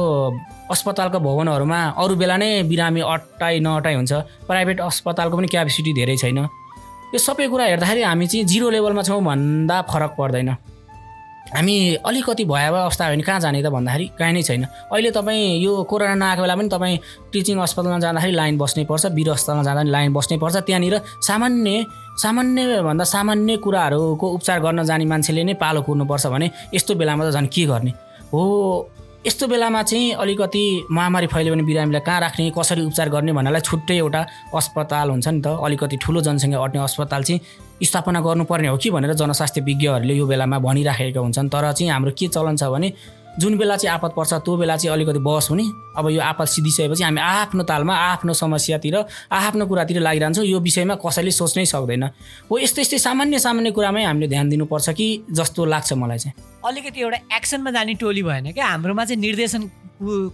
अस्पतालको भवनहरूमा अरू बेला नै बिरामी अट्टाइ नअटाइ हुन्छ। प्राइभेट अस्पतालको पनि क्यापेसिटी धेरै छैन। यो सबै कुरा हेर्दाखेरि हामी चाहिँ जिरो लेभलमा छौँ भन्दा फरक पर्दैन। हामी अलिकति भयावह अवस्था हो भने कहाँ जाने त भन्दाखेरि कहीँ नै छैन। अहिले तपाईँ यो कोरोना नआएको बेला पनि तपाईँ टिचिङ अस्पतालमा जाँदाखेरि लाइन बस्नै पर्छ वीर अस्पतालमा जाँदा पनि लाइन बस्नै पर्छ। त्यहाँनिर सामान्य सामान्यभन्दा सामान्य कुराहरूको उपचार गर्न जाने मान्छेले नै पालो कुर्नुपर्छ भने यस्तो बेलामा त झन् के गर्ने? हो यस्तो बेलामा चाहिँ अलिकति महामारी फैल्यो भने बिरामीलाई कहाँ राख्ने कसरी उपचार गर्ने भन्नलाई छुट्टै एउटा अस्पताल हुन्छ नि त। अलिकति ठुलो जनसङ्ख्या अट्ने अस्पताल चाहिँ स्थापना गर्नुपर्ने हो कि भनेर जनस्वास्थ्य विज्ञहरूले यो बेलामा भनिराखेका हुन्छन्। तर चाहिँ हाम्रो के चलन छ भने जुन बेला चाहिँ आपत पर्छ त्यो बेला चाहिँ अलिकति बहस हुने। अब यो आपत सिद्धिसकेपछि हामी आफ्नो तालमा आफ्नो समस्यातिर आफ्नो कुरातिर लागिरहन्छौँ। यो विषयमा कसैले सोच्नै सक्दैन। हो यस्तो यस्तै सामान्य सामान्य कुरामै हामीले ध्यान दिनुपर्छ कि जस्तो लाग्छ मलाई चाहिँ। अलिकति एउटा एक्सनमा जाने टोली भएन क्या? हाम्रोमा चाहिँ निर्देशन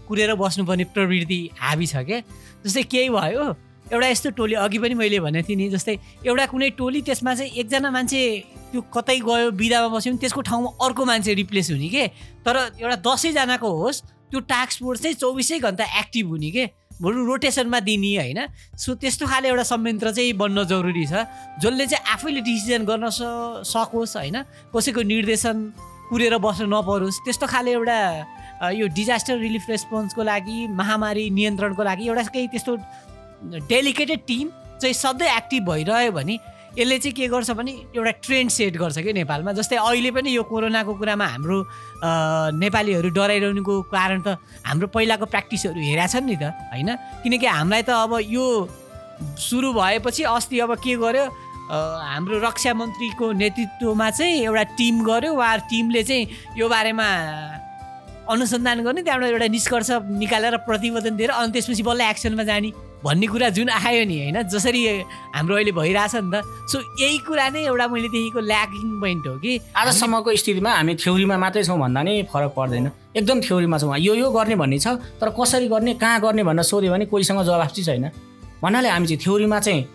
कुरेर बस्नुपर्ने प्रवृत्ति हाबी छ क्या? जस्तै केही भयो। एउटा यस्तो टोली अघि पनि मैले भनेको थिएँ नि जस्तै एउटा कुनै टोली त्यसमा चाहिँ एकजना मान्छे त्यो कतै गयो बिदामा बस्यो भने त्यसको ठाउँमा अर्को मान्छे रिप्लेस हुने के? तर एउटा दसैँजनाको होस् त्यो टास्क फोर्स चाहिँ चौबिसै घन्टा एक्टिभ हुने के? बरु रोटेसनमा दिने होइन। सो त्यस्तो खाले एउटा संयन्त्र चाहिँ बन्न जरुरी छ जसले चाहिँ आफैले डिसिजन गर्न सकोस् होइन कसैको निर्देशन कुरेर बस्न नपरोस् त्यस्तो खाले एउटा यो डिजास्टर रिलिफ रेस्पोन्सको लागि महामारी नियन्त्रणको लागि एउटा केही त्यस्तो डेलिकेटेड टिम चाहिँ सधैँ एक्टिभ भइरह्यो भने यसले चाहिँ के गर्छ भने एउटा ट्रेन्ड सेट गर्छ कि नेपालमा। जस्तै अहिले पनि यो कोरोनाको कुरामा हाम्रो नेपालीहरू डराइरहनुको कारण त हाम्रो पहिलाको प्र्याक्टिसहरू हेरेका छन् नि त होइन? किनकि हामीलाई त अब यो सुरु भएपछि अस्ति अब के गर्यो हाम्रो रक्षा मन्त्रीको नेतृत्वमा चाहिँ एउटा टिम गर्यो। उहाँ टिमले चाहिँ यो बारेमा अनुसन्धान गर्ने त्यहाँबाट एउटा निष्कर्ष निकालेर प्रतिवेदन दिएर अनि त्यसपछि बल्ल एक्सनमा जाने। भन्ने कुरा जुन आयो नि होइन? जसरी हाम्रो अहिले भइरहेछ नि त। सो यही कुरा नै एउटा मैले देखेको ल्याकिङ पोइन्ट हो कि? आजसम्मको स्थितिमा हामी थ्योरीमा मात्रै छौँ भन्दा नै फरक पर्दैन। एकदम थ्योरीमा छौँ। यो यो गर्ने भन्ने छ तर कसरी गर्ने कहाँ गर्ने भनेर सोध्यो भने कोहीसँग जवाफ चाहिँ छैन। भन्नाले हामी चाहिँ थ्योरीमा चाहिँ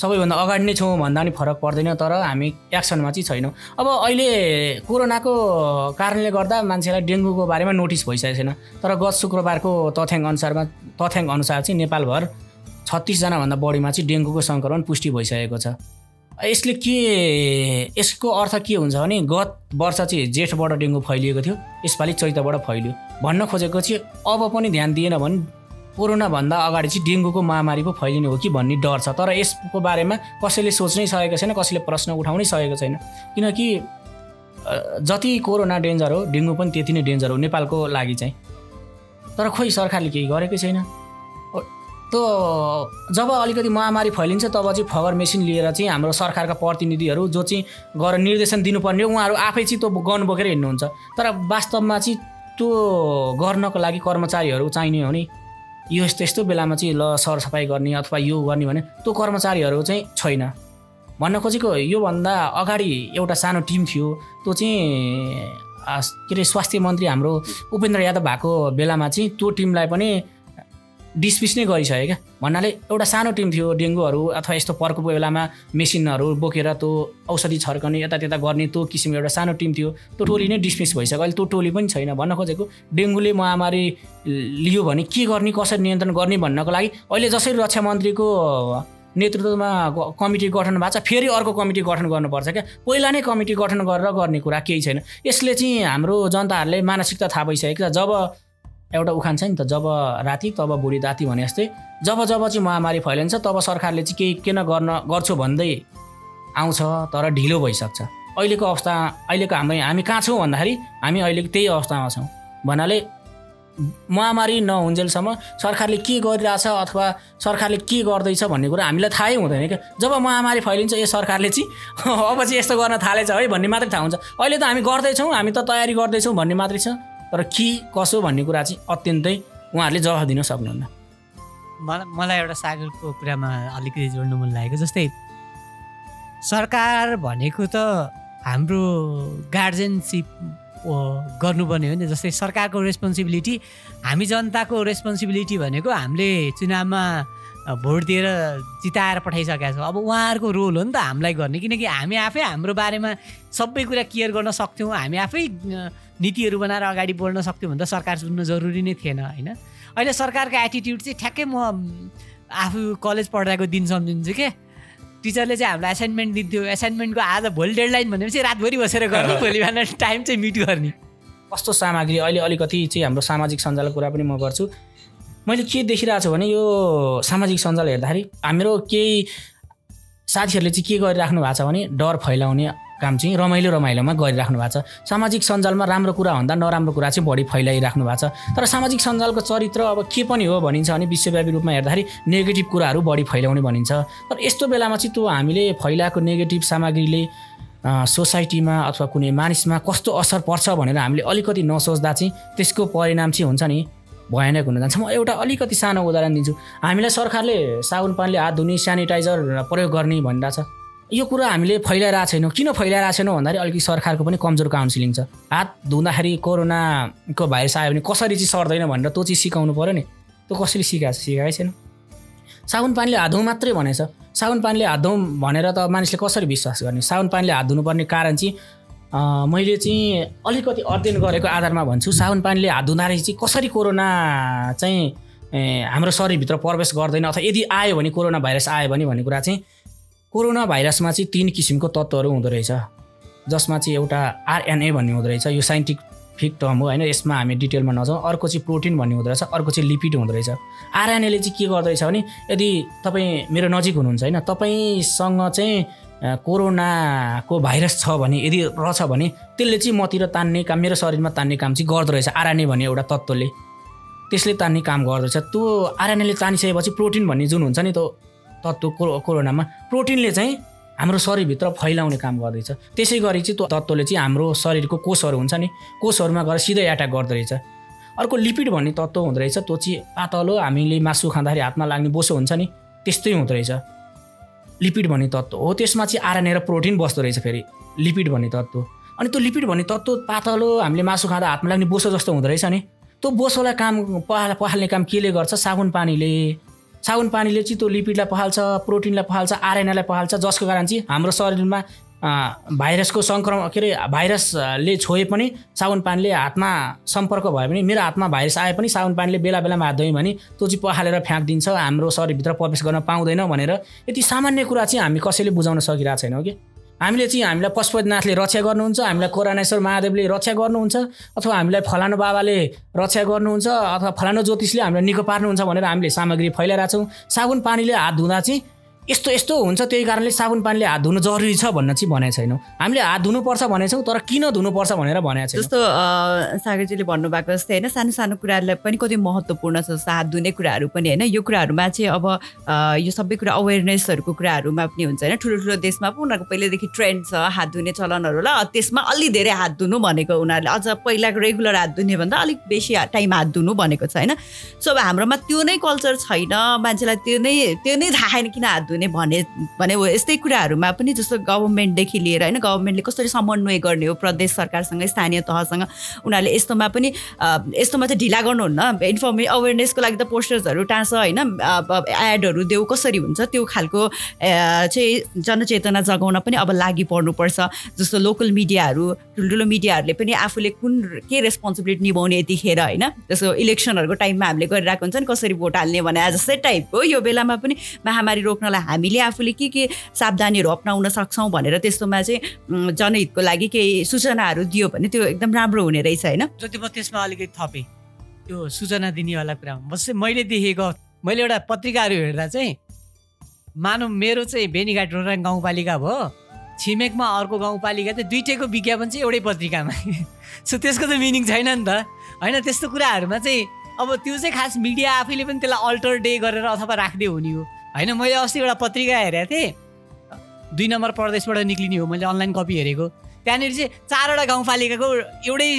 सबैभन्दा अगाडि नै छौँ भन्दा पनि फरक पर्दैन तर हामी एक्सनमा चाहिँ छैनौँ। अब अहिले कोरोनाको कारणले गर्दा मान्छेलाई डेङ्गुको बारेमा नोटिस भइसकेको छैन। तर गत शुक्रबारको तथ्याङ्क अनुसारमा तथ्याङ्क अनुसार चाहिँ नेपालभर छत्तिसजनाभन्दा बढीमा चाहिँ डेङ्गुको सङ्क्रमण पुष्टि भइसकेको छ। यसले के यसको अर्थ के हुन्छ भने गत वर्ष चाहिँ जेठबाट डेङ्गु फैलिएको थियो यसपालि चैतबाट फैलियो। भन्न खोजेको चाहिँ अब पनि ध्यान दिएन भने कोरोनाभन्दा अगाडि चाहिँ डेङ्गुको महामारी पो फैलिने हो कि भन्ने डर छ। तर यसको बारेमा कसैले सोच्नै सकेको छैन कसैले प्रश्न उठाउनै सकेको छैन। किनकि जति कोरोना डेन्जर हो डेङ्गु पनि त्यति नै डेन्जर हो नेपालको लागि चाहिँ। तर खोइ सरकारले केही गरेकै छैन। त जब अलिकति महामारी फैलिन्छ तब चाहिँ फगर मेसिन लिएर चाहिँ हाम्रो सरकारका प्रतिनिधिहरू जो चाहिँ गएर निर्देशन दिनुपर्ने हो उहाँहरू आफै चाहिँ त्यो गन बोकेर हिँड्नुहुन्छ। तर वास्तवमा चाहिँ त्यो गर्नको लागि कर्मचारीहरू चाहिने हो नि। यो यस्तो यस्तो बेलामा चाहिँ ल सरसफाइ गर्ने अथवा यो गर्ने भने त्यो कर्मचारीहरू चाहिँ छैन। भन्न खोजेको योभन्दा अगाडि एउटा सानो टिम थियो त्यो चाहिँ के अरे स्वास्थ्य मन्त्री हाम्रो उपेन्द्र यादव भएको बेलामा चाहिँ त्यो टिमलाई पनि डिसमिस नै गरिसक्यो क्या। भन्नाले एउटा सानो टिम थियो डेङ्गुहरू अथवा यस्तो पर्को बेलामा मेसिनहरू बोकेर त्यो औषधि छर्कने यतात्यता गर्ने त्यो किसिमको एउटा सानो टिम थियो त्यो टोली नै डिसमिस भइसक्यो। अहिले त्यो टोली पनि छैन। भन्न खोजेको डेङ्गुले महामारी लियो भने के गर्ने कसरी नियन्त्रण गर्ने भन्नको लागि अहिले जसरी रक्षा मन्त्रीको नेतृत्वमा कमिटी गठन भएको छ फेरि अर्को कमिटी गठन गर्नुपर्छ क्या। पहिला नै कमिटी गठन गरेर गर्ने कुरा केही छैन। यसले चाहिँ हाम्रो जनताहरूले मानसिकता थाहा भइसकेको छ। जब एउटा उखान छ नि त जब राति तब बुढी दाती भने जस्तै जब जब चाहिँ महामारी फैलिन्छ तब सरकारले चाहिँ केही किन गर्न गर्छु भन्दै आउँछ तर ढिलो भइसक्छ। अहिलेको अवस्था अहिलेको हाम्रो हामी कहाँ छौँ भन्दाखेरि हामी अहिले त्यही अवस्थामा छौँ। भन्नाले महामारी नहुन्जेलसम्म सरकारले के गरिरहेछ अथवा सरकारले के गर्दैछ भन्ने कुरा हामीलाई थाहै हुँदैन क्या। जब महामारी फैलिन्छ यो सरकारले चाहिँ [laughs] अब चाहिँ यस्तो गर्न थालेछ है भन्ने मात्रै थाहा हुन्छ। अहिले त हामी गर्दैछौँ हामी त तयारी गर्दैछौँ भन्ने मात्रै छ। तर के कसो भन्ने कुरा चाहिँ अत्यन्तै उहाँहरूले जवाफ दिन सक्नुहुन्न। मलाई मलाई एउटा सागरको कुरामा अलिकति जोड्नु मन लागेको जस्तै सरकार भनेको त हाम्रो गार्जेनसिप गर्नुपर्ने हो नि जस्तै सरकारको रेस्पोन्सिबिलिटी हामी जनताको रेस्पोन्सिबिलिटी भनेको हामीले चुनावमा भोट दिएर जिताएर पठाइसकेका छौँ। अब उहाँहरूको रोल हो नि त हामीलाई गर्ने। किनकि हामी आफै हाम्रो बारेमा सबै कुरा केयर गर्न सक्थ्यौँ। हामी आफै नीतिहरू बनाएर अगाडि बढ्न सक्थ्यौँ भने त सरकार सुन्नु जरुरी नै थिएन होइन? अहिले सरकारको एटिट्युड चाहिँ ठ्याक्कै म आफू कलेज पढ्दाको दिन सम्झिन्छु के? टिचरले चाहिँ हामीलाई एसाइनमेन्ट दिन्थ्यो। एसाइनमेन्टको आज भोलि डेडलाइन भनेपछि रातभरि बसेर गर्ने। [laughs] भोलि बिहान टाइम चाहिँ मिट गर्ने। कस्तो सामग्री? अहिले अलिकति चाहिँ हाम्रो सामाजिक सञ्जालको कुरा पनि म गर्छु। मैले के देखिरहेको छु भने यो सामाजिक सञ्जाल हेर्दाखेरि हाम्रो केही साथीहरूले चाहिँ के गरिराख्नु भएको छ भने डर फैलाउने काम चाहिँ रमाइलो रमाइलोमा गरिराख्नु भएको छ। सामाजिक सञ्जालमा राम्रो कुरा भन्दा नराम्रो कुरा चाहिँ बढी फैलाइराख्नु भएको छ। तर सामाजिक सञ्जालको चरित्र अब के पनि हो भनिन्छ भने विश्वव्यापी रूपमा हेर्दाखेरि नेगेटिभ कुराहरू बढी फैलाउने भनिन्छ। तर यस्तो बेलामा चाहिँ त्यो हामीले फैलाएको नेगेटिभ सामग्रीले सोसाइटीमा अथवा कुनै मानिसमा कस्तो असर पर्छ भनेर हामीले अलिकति नसोच्दा चाहिँ त्यसको परिणाम चाहिँ हुन्छ नि भयानक हुन जान्छ। म एउटा अलिकति सानो उदाहरण दिन्छु। हामीलाई सरकारले साबुन पानीले हात धुने सेनिटाइजर प्रयोग गर्ने भनिरहेछ। यो कुरा हामीले फैलाइरहेको छैनौँ। किन फैलाइरहेको छैनौँ भन्दाखेरि अलिकति सरकारको पनि कमजोर काउन्सिलिङ छ। हात धुँदाखेरि कोरोनाको भाइरस आयो भने कसरी चाहिँ सर्दैन भनेर त्यो चाहिँ सिकाउनु पऱ्यो नि। त्यो कसरी सिकाएको छ? सिकाएकै छैन। साबुन पानीले हात धुँ मात्रै भनेछ। साबुन पानीले हात धुँ भनेर त मानिसले कसरी विश्वास गर्ने? साबुन पानीले हात धुनुपर्ने कारण चाहिँ मैले चाहिँ अलिकति अध्ययन गरेको आधारमा भन्छु साबुन पानीले हात धुँदाखेरि चाहिँ कसरी कोरोना चाहिँ हाम्रो शरीरभित्र प्रवेश गर्दैन अथवा यदि आयो भने कोरोना भाइरस आयो भने भन्ने कुरा चाहिँ कोरोना भाइरसमा चाहिँ तिन किसिमको तत्त्वहरू हुँदो रहेछ। जसमा चाहिँ एउटा आरएनए भन्ने हुँदो रहेछ यो साइन्टिफिक टर्म हो होइन यसमा हामी डिटेलमा नजाउँ। अर्को चाहिँ प्रोटिन भन्ने हुँदो रहेछ अर्को चाहिँ लिपिड हुँदो रहेछ। आरएनएले चाहिँ के गर्दो रहेछ भने यदि तपाईँ मेरो नजिक हुनुहुन्छ होइन तपाईँसँग चाहिँ कोरोनाको भाइरस छ भने यदि रहेछ भने त्यसले चाहिँ मतिर तान्ने काम मेरो शरीरमा तान्ने काम चाहिँ गर्दो रहेछ आरएनए भन्ने एउटा तत्त्वले। त्यसले तान्ने काम गर्दो रहेछ। त्यो आरएनएले तानिसकेपछि प्रोटिन भन्ने जुन हुन्छ नि त्यो तत्त्व कोरोनामा प्रोटिनले चाहिँ हाम्रो शरीरभित्र फैलाउने काम गर्दैछ। त्यसै गरी चाहिँ त्यो तत्त्वले चाहिँ हाम्रो शरीरको कोषहरू हुन्छ नि कोषहरूमा गएर सिधै एट्याक गर्दो रहेछ। अर्को लिपिड भन्ने तत्त्व हुँदो रहेछ त्यो चाहिँ पातलो हामीले मासु खाँदाखेरि हातमा लाग्ने बोसो हुन्छ नि त्यस्तै हुँदो रहेछ। लिपिड भन्ने तत्त्व हो। त्यसमा चाहिँ आरएनए र प्रोटिन बस्दो रहेछ फेरि लिपिड भन्ने तत्त्व अनि त्यो लिपिड भन्ने तत्त्व पातलो हामीले मासु खाँदा हातमा लाग्ने बोसो जस्तो हुँदो रहेछ नि। त्यो बोसोलाई काम पहाल पहाल्ने काम केले गर्छ? साबुन पानीले। साबुन पानीले चाहिँ त्यो लिपिडलाई पहाल्छ प्रोटिनलाई पहाल्छ आरएनएलाई पहाल्छ जसको कारण चाहिँ हाम्रो शरीरमा भाइरसको सङ्क्रमण के अरे भाइरसले छोए पनि साबुन पानीले हातमा सम्पर्क भयो भने मेरो हातमा भाइरस आए पनि साबुन पानीले बेला बेलामा हात धोयौँ भने त्यो चाहिँ पखालेर फ्याँकिदिन्छ हाम्रो शरीरभित्र प्रवेश गर्न पाउँदैन भनेर। यति सामान्य कुरा चाहिँ हामी कसैले बुझाउन सकिरहेको छैनौँ कि हामीले चाहिँ हामीलाई पशुपतिनाथले रक्षा गर्नुहुन्छ हामीलाई कोरानेश्वर महादेवले रक्षा गर्नुहुन्छ अथवा हामीलाई फलानु बाबाले रक्षा गर्नुहुन्छ अथवा फलानु ज्योतिषले हामीलाई निको पार्नुहुन्छ भनेर हामीले सामग्री फैलाइरहेको छौँ साबुन पानीले हात धुँदा चाहिँ यस्तो यस्तो हुन्छ त्यही कारणले साबुन पानीले हात धुनु जरुरी छ भन्न चाहिँ भनेको छैनौँ। हामीले हात धुनुपर्छ भनेछौँ तर किन धुनुपर्छ भनेर भनेको छ जस्तो सागरजीले भन्नुभएको जस्तै होइन सानो सानो कुराहरूलाई पनि कति महत्त्वपूर्ण छ जस्तो हात धुने कुराहरू पनि होइन। यो कुराहरूमा चाहिँ अब यो सबै कुरा अवेरनेसहरूको कुराहरूमा पनि हुन्छ होइन। ठुलो ठुलो देशमा पो उनीहरूको पहिल्यैदेखि ट्रेन्ड छ हात धुने चलनहरू त्यसमा अलि धेरै हात धुनु भनेको उनीहरूले अझ पहिलाको रेगुलर हात धुने भन्दा अलिक बेसी टाइम हात धुनु भनेको छ होइन। सो अब हाम्रोमा त्यो नै कल्चर छैन मान्छेलाई त्यो नै त्यो नै थाहा छैन किन हात धुने भने भने यस्तै कुराहरूमा पनि जस्तो गभर्मेन्टदेखि लिएर होइन गभर्मेन्टले कसरी समन्वय गर्ने हो प्रदेश सरकारसँग स्थानीय तहसँग उनीहरूले यस्तोमा पनि यस्तोमा चाहिँ ढिला गर्नुहुन्न। इन्फर्मे अवेरनेसको लागि त पोस्टर्सहरू टाँस होइन एडहरू देऊ कसरी हुन्छ त्यो खालको चाहिँ जनचेतना जगाउन पनि अब लागि पर्नुपर्छ। जस्तो लोकल मिडियाहरू ठुल्ठुलो मिडियाहरूले पनि आफूले कुन के रेस्पोन्सिबिलिटी निभाउने यतिखेर होइन जस्तो इलेक्सनहरूको टाइममा हामीले गरिरहेको हुन्छ नि कसरी भोट हाल्ने भने जस्तै टाइपको यो बेलामा पनि महामारी रोक्नलाई हामीले आफूले के के सावधानीहरू अप्नाउन सक्छौँ भनेर त्यस्तोमा चाहिँ जनहितको लागि केही सूचनाहरू दियो भने त्यो एकदम राम्रो हुने रहेछ होइन? जति म त्यसमा अलिकति थपेँ त्यो सूचना दिनेवाला कुरामा मैले देखेको मैले एउटा पत्रिकाहरू हेर्दा चाहिँ मानव मेरो चाहिँ बेनीघाट रोराङ गाउँपालिका भयो। छिमेकमा अर्को गाउँपालिका चाहिँ दुइटैको विज्ञापन चाहिँ एउटै पत्रिकामा। [laughs] सो त्यसको त मिनिङ छैन नि त। होइन त्यस्तो कुराहरूमा चाहिँ अब त्यो चाहिँ खास मिडिया आफैले पनि त्यसलाई अल्टर डे गरेर अथवा राख्दै हुने हो। होइन मैले अस्ति एउटा पत्रिका हेरेको थिएँ। दुई नम्बर प्रदेशबाट निक्लिने हो मैले अनलाइन कपी हेरेको। त्यहाँनिर चाहिँ चारवटा गाउँपालिकाको एउटै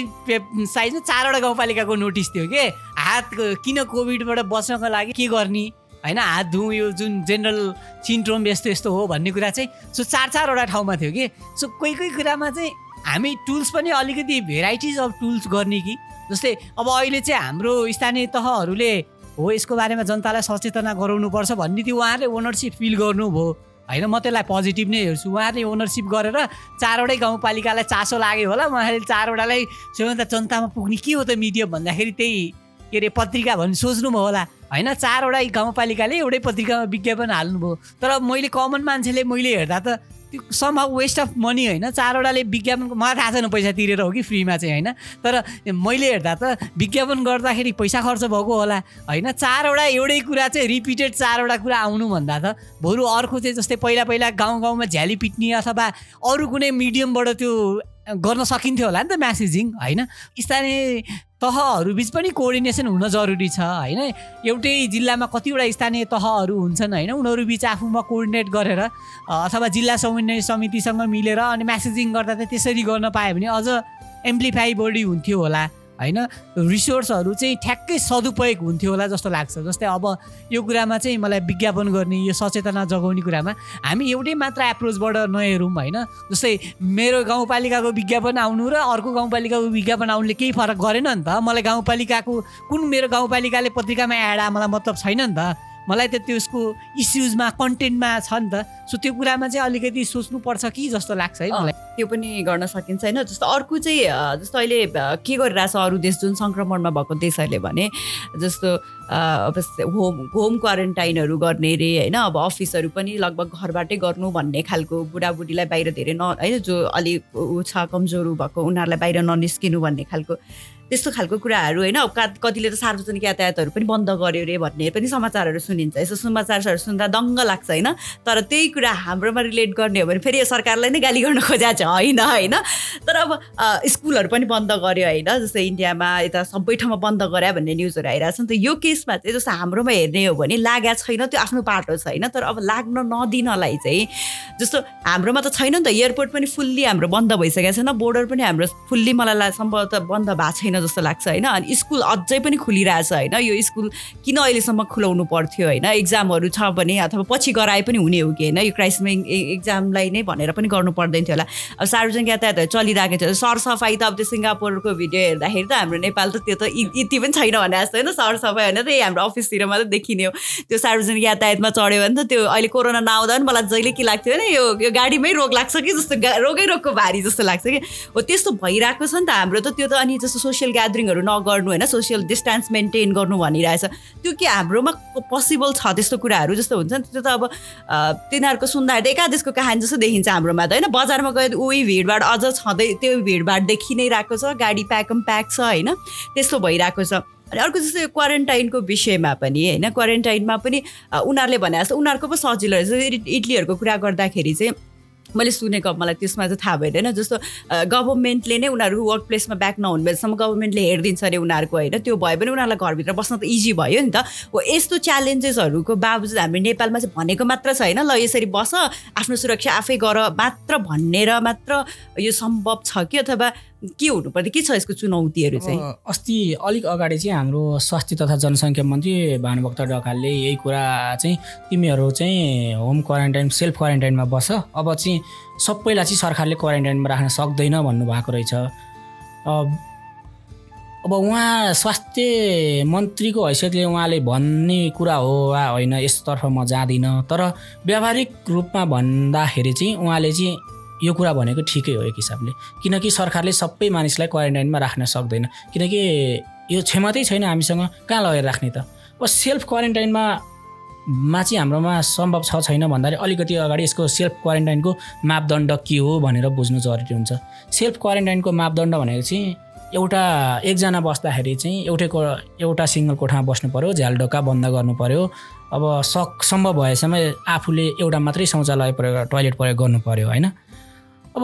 साइजमा चारवटा गाउँपालिकाको नोटिस थियो कि? हात किन कोभिडबाट बच्नको लागि के गर्ने? होइन हात धुँ यो जुन जेनरल सिन्ड्रोम यस्तो यस्तो हो भन्ने कुरा चाहिँ सो चार चारवटा ठाउँमा थियो कि? सो कोही कोही कुरामा चाहिँ हामी टुल्स पनि अलिकति भेराइटिज अफ टुल्स गर्ने कि? जस्तै अब अहिले चाहिँ हाम्रो स्थानीय तहहरूले हो यसको बारेमा जनतालाई सचेतना गराउनुपर्छ भन्ने त्यो उहाँहरूले ओनरसिप फिल गर्नुभयो। होइन म त्यसलाई पोजिटिभ नै हेर्छु। उहाँहरूले ओनरसिप गरेर चारवटै गाउँपालिकालाई चासो लाग्यो होला। उहाँले चारवटालाई सबैभन्दा जनतामा पुग्ने के हो त मिडियम भन्दाखेरि त्यही के अरे पत्रिका भन्ने सोच्नुभयो होला। होइन चारवटा गाउँपालिकाले एउटै पत्रिकामा विज्ञापन हाल्नुभयो। तर मैले कमन मान्छेले मैले हेर्दा त त्यो सम्भव वेस्ट अफ मनी होइन? चारवटाले विज्ञापनको मलाई थाहा छैन पैसा तिरेर हो कि फ्रीमा चाहिँ होइन? तर मैले हेर्दा त विज्ञापन गर्दाखेरि पैसा खर्च भएको होला होइन? चारवटा एउटै कुरा चाहिँ रिपिटेड चारवटा कुरा आउनु भन्दा त बरु अर्को चाहिँ जस्तै पहिला पहिला गाउँ गाउँमा झ्याली पिट्ने अथवा अरू कुनै मिडियमबाट त्यो गर्न सकिन्थ्यो होला नि त म्यासेजिङ होइन? स्थानीय तहहरू बिच पनि कोअर्डिनेसन हुन जरुरी छ होइन? एउटै जिल्लामा कतिवटा स्थानीय तहहरू हुन्छन् होइन? उनीहरू बिच आफूमा कोअर्डिनेट गरेर अथवा जिल्ला समन्वय समितिसँग मिलेर अनि म्यासेजिङ गर्दा त त्यसरी गर्न पायो भने अझ एम्प्लिफाई बढी हुन्थ्यो होला। होइन? रिसोर्सहरू चाहिँ ठ्याक्कै सदुपयोग हुन्थ्यो होला जस्तो लाग्छ। जस्तै अब यो कुरामा चाहिँ मलाई विज्ञापन गर्ने यो सचेतना जगाउने कुरामा हामी एउटै मात्र एप्रोचबाट नहेरौँ होइन? जस्तै मेरो गाउँपालिकाको विज्ञापन आउनु र अर्को गाउँपालिकाको विज्ञापन आउनुले केही फरक गरेन नि त। मलाई गाउँपालिकाको कुन मेरो गाउँपालिकाले पत्रिकामा एड मलाई मतलब छैन नि त। मलाई त त्यसको इस्युजमा कन्टेन्टमा छ नि त। सो त्यो कुरामा चाहिँ अलिकति सोच्नुपर्छ कि जस्तो लाग्छ है मलाई। त्यो पनि गर्न सकिन्छ होइन? जस्तो अर्को चाहिँ जस्तो अहिले के गरिरहेछ अरू देश? जुन सङ्क्रमणमा भएको देशहरूले भने जस्तो अब होम होम क्वारेन्टाइनहरू गर्ने रे होइन? अब अफिसहरू पनि लगभग घरबाटै गर्नु भन्ने खालको बुढाबुढीलाई बाहिर धेरै न होइन? जो अलिक ऊ छ कमजोर भएको उनीहरूलाई बाहिर ननिस्किनु भन्ने खालको त्यस्तो खालको कुराहरू होइन। कतिले त सार्वजनिक यातायातहरू पनि बन्द गर्यो अरे भन्ने पनि समाचारहरू सुनिन्छ। यसो समाचारहरू सुन्दा दङ्ग लाग्छ होइन। तर त्यही कुरा हाम्रोमा रिलेट गर्ने हो भने फेरि यो सरकारलाई नै गाली गर्न खोजेको छ। होइन होइन। तर अब स्कुलहरू पनि बन्द गर्यो होइन। जस्तै इन्डियामा यता सबै ठाउँमा बन्द गरे भन्ने न्युजहरू आइरहेको छ। नि त यो केसमा चाहिँ जस्तो हाम्रोमा हेर्ने हो भने लागेको छैन त्यो आफ्नो पाटो छ होइन। तर अब लाग्न नदिनलाई चाहिँ जस्तो हाम्रोमा त छैन नि त। एयरपोर्ट पनि फुल्ली हाम्रो बन्द भइसकेको छैन। बोर्डर पनि हाम्रो फुल्ली मलाई सम्भवतः बन्द भएको छैन जस्तो लाग्छ होइन? अनि स्कुल अझै पनि खुलिरहेछ होइन? यो स्कुल किन अहिलेसम्म खुलाउनु पर्थ्यो होइन? इक्जामहरू छ भने अथवा पछि गराए पनि हुने हो कि होइन? यो क्राइसिसमा इक्जामलाई नै भनेर पनि गर्नु पर्दैन थियो होला। अब सार्वजनिक यातायातहरू चलिरहेको थियो। सरसफाइ त अब त्यो सिङ्गापुरको भिडियो हेर्दाखेरि त हाम्रो नेपाल त त्यो त यति पनि छैन भने जस्तो होइन? सरसफाइ होइन त हाम्रो अफिसतिर मात्रै देखिने हो। त्यो सार्वजनिक यातायातमा चढ्यो भने त त्यो अहिले कोरोना नआउँदा पनि मलाई जहिले के लाग्थ्यो भने यो यो गाडीमै रोग लाग्छ कि जस्तो रोगै रोगको भारी जस्तो लाग्छ कि? हो त्यस्तो भइरहेको छ नि त हाम्रो त त्यो त अनि जस्तो सोसियल ग्यादरिङहरू नगर्नु होइन? सोसियल डिस्टेन्स मेन्टेन गर्नु भनिरहेछ। त्यो के हाम्रोमा पोसिबल छ त्यस्तो कुराहरू जस्तो हुन्छ नि? त्यो त अब तिनीहरूको सुन्दाखेरि एकादेशको कहानी जस्तो देखिन्छ हाम्रोमा त होइन? बजारमा गयो उही भिडभाड अझ छँदै त्यो भिडभाड देखि नै रहेको छ। गाडी प्याकम प्याक छ होइन? त्यस्तो भइरहेको छ। अनि अर्को जस्तो क्वारेन्टाइनको विषयमा पनि होइन? क्वारेन्टाइनमा पनि उनीहरूले भने जस्तो उनीहरूको पो सजिलो रहेछ। इडलीहरूको कुरा गर्दाखेरि चाहिँ मैले सुनेको मलाई त्यसमा चाहिँ थाहा भइँदैन जस्तो गभर्मेन्टले नै उनीहरू वर्क प्लेसमा ब्याक नहुने बेलासम्म गभर्मेन्टले हेरिदिन्छ अरे उनीहरूको होइन? त्यो भयो भने उनीहरूलाई घरभित्र बस्न त इजी भयो नि त। हो यस्तो च्यालेन्जेसहरूको बावजुद हाम्रो नेपालमा चाहिँ भनेको मात्र छ होइन ल यसरी बस आफ्नो सुरक्षा आफै गर मात्र भनेर मात्र यो सम्भव छ कि? अथवा के हुनुपर्ने? के छ यसको चुनौतीहरू चाहिँ? अस्ति अलिक अगाडि चाहिँ हाम्रो स्वास्थ्य तथा जनसङ्ख्या मन्त्री भानुभक्त ढकालले यही कुरा चाहिँ तिमीहरू चाहिँ होम क्वारेन्टाइन सेल्फ क्वारेन्टाइनमा बस। अब चाहिँ सबैलाई चाहिँ सरकारले क्वारेन्टाइनमा राख्न सक्दैन भन्नुभएको रहेछ। अब उहाँ स्वास्थ्य मन्त्रीको हैसियतले उहाँले भन्ने कुरा हो वा होइन यसतर्फ म जाँदिनँ। तर व्यावहारिक रूपमा भन्दाखेरि चाहिँ उहाँले चाहिँ यो कुरा भनेको ठिकै हो एक हिसाबले। किनकि सरकारले सबै मानिसलाई क्वारेन्टाइनमा राख्न सक्दैन। किनकि यो क्षमतै छैन हामीसँग कहाँ लगेर राख्ने त? अब सेल्फ क्वारेन्टाइनमा मा चाहिँ हाम्रोमा सम्भव छ छैन भन्दाखेरि अलिकति अगाडि यसको सेल्फ क्वारेन्टाइनको मापदण्ड के हो भनेर बुझ्नु जरुरी हुन्छ। सेल्फ क्वारेन्टाइनको मापदण्ड भनेको चाहिँ एउटा एकजना बस्दाखेरि चाहिँ एउटै को एउटा सिङ्गल कोठामा बस्नु पऱ्यो झ्यालडोका बन्द गर्नु पऱ्यो अब सक सम्भव भएसम्म आफूले एउटा मात्रै शौचालय प्रयोग टोइलेट प्रयोग गर्नु पऱ्यो होइन? अब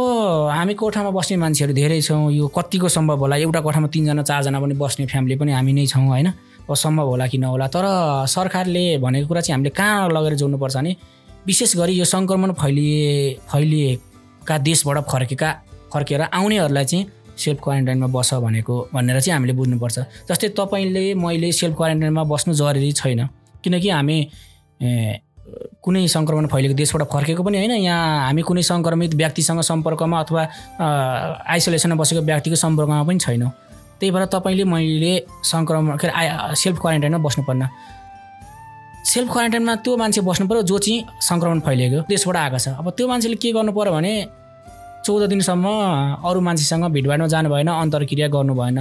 हामी कोठामा बस्ने मान्छेहरू धेरै छौँ यो कतिको सम्भव होला? एउटा कोठामा तिनजना चारजना पनि बस्ने फ्यामिली पनि हामी नै छौँ होइन? अब सम्भव होला कि नहोला? तर सरकारले भनेको कुरा चाहिँ हामीले कहाँ लगेर जोड्नुपर्छ भने विशेष गरी यो सङ्क्रमण फैलिए फैलिएका देशबाट फर्केका फर्केर आउनेहरूलाई चाहिँ सेल्फ क्वारेन्टाइनमा बस भनेको भनेर चाहिँ हामीले बुझ्नुपर्छ। जस्तै तपाईँले मैले सेल्फ क्वारेन्टाइनमा बस्नु जरुरी छैन। किनकि हामी कुनै सङ्क्रमण फैलिएको देशबाट फर्केको पनि होइन यहाँ हामी कुनै सङ्क्रमित व्यक्तिसँग सम्पर्कमा अथवा आइसोलेसनमा बसेको व्यक्तिको सम्पर्कमा पनि छैनौँ। त्यही भएर तपाईँले मैले सङ्क्रमण के अरे आ- सेल्फ क्वारेन्टाइनमा बस्नुपर्ने। सेल्फ क्वारेन्टाइनमा त्यो मान्छे बस्नु पऱ्यो जो चाहिँ सङ्क्रमण फैलिएको देशबाट आएको छ। अब त्यो मान्छेले के गर्नु पऱ्यो भने चौध दिनसम्म अरू मान्छेसँग भिडभाडमा जानु भएन अन्तर्क्रिया गर्नु भएन।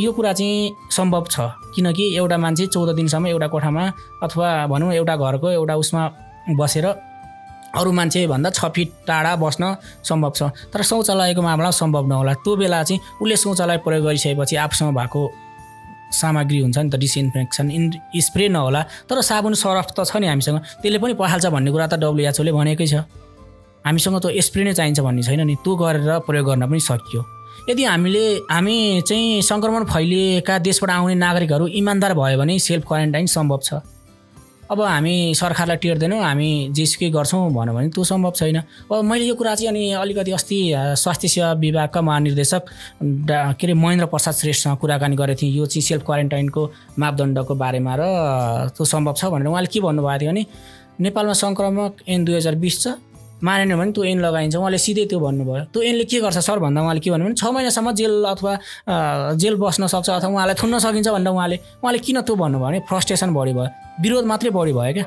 यो कुरा चाहिँ सम्भव छ। किनकि एउटा मान्छे चौध दिनसम्म एउटा कोठामा अथवा भनौँ एउटा घरको एउटा उसमा बसेर अरू मान्छेभन्दा छ फिट टाढा बस्न सम्भव छ। तर शौचालयको मामला सम्भव नहोला। त्यो बेला चाहिँ उसले शौचालय प्रयोग गरिसकेपछि आफूसँग भएको सामग्री हुन्छ नि त डिसइन्फेक्सन इन स्प्रे नहोला। तर साबुन सरफ त छ नि हामीसँग। त्यसले पनि पखाल्छ भन्ने कुरा त डब्लुएचओले भनेकै छ। हामीसँग त स्प्रे नै चाहिन्छ भन्ने छैन नि। त्यो गरेर प्रयोग गर्न पनि सकियो। यदि हामीले हामी चाहिँ सङ्क्रमण फैलिएका देशबाट आउने नागरिकहरू इमान्दार भयो भने सेल्फ क्वारेन्टाइन सम्भव छ। अब हामी सरकारलाई टेर्दैनौँ हामी जेसुकै गर्छौँ भन्यो भने त्यो सम्भव छैन। अब मैले यो कुरा चाहिँ अनि अलिकति अस्ति स्वास्थ्य सेवा विभागका महानिर्देशक के अरे महेन्द्र प्रसाद श्रेष्ठसँग कुराकानी गरेको थिएँ। यो चाहिँ सेल्फ क्वारेन्टाइनको मापदण्डको बारेमा र त्यो सम्भव छ भनेर उहाँले के भन्नुभएको थियो भने नेपालमा सङ्क्रमक एन दुई हजार बिस छ मानेन भने त्यो एन लगाइन्छ। उहाँले सिधै त्यो भन्नुभयो। त्यो एनले के गर्छ सर भन्दा उहाँले के भन्नु भने छ महिनासम्म जेल अथवा जेल बस्न सक्छ अथवा उहाँलाई थुन्न सकिन्छ भनेर उहाँले उहाँले किन त्यो भन्नुभयो भने फ्रस्ट्रेसन बढी भयो। विरोध मात्रै बढी भयो क्या।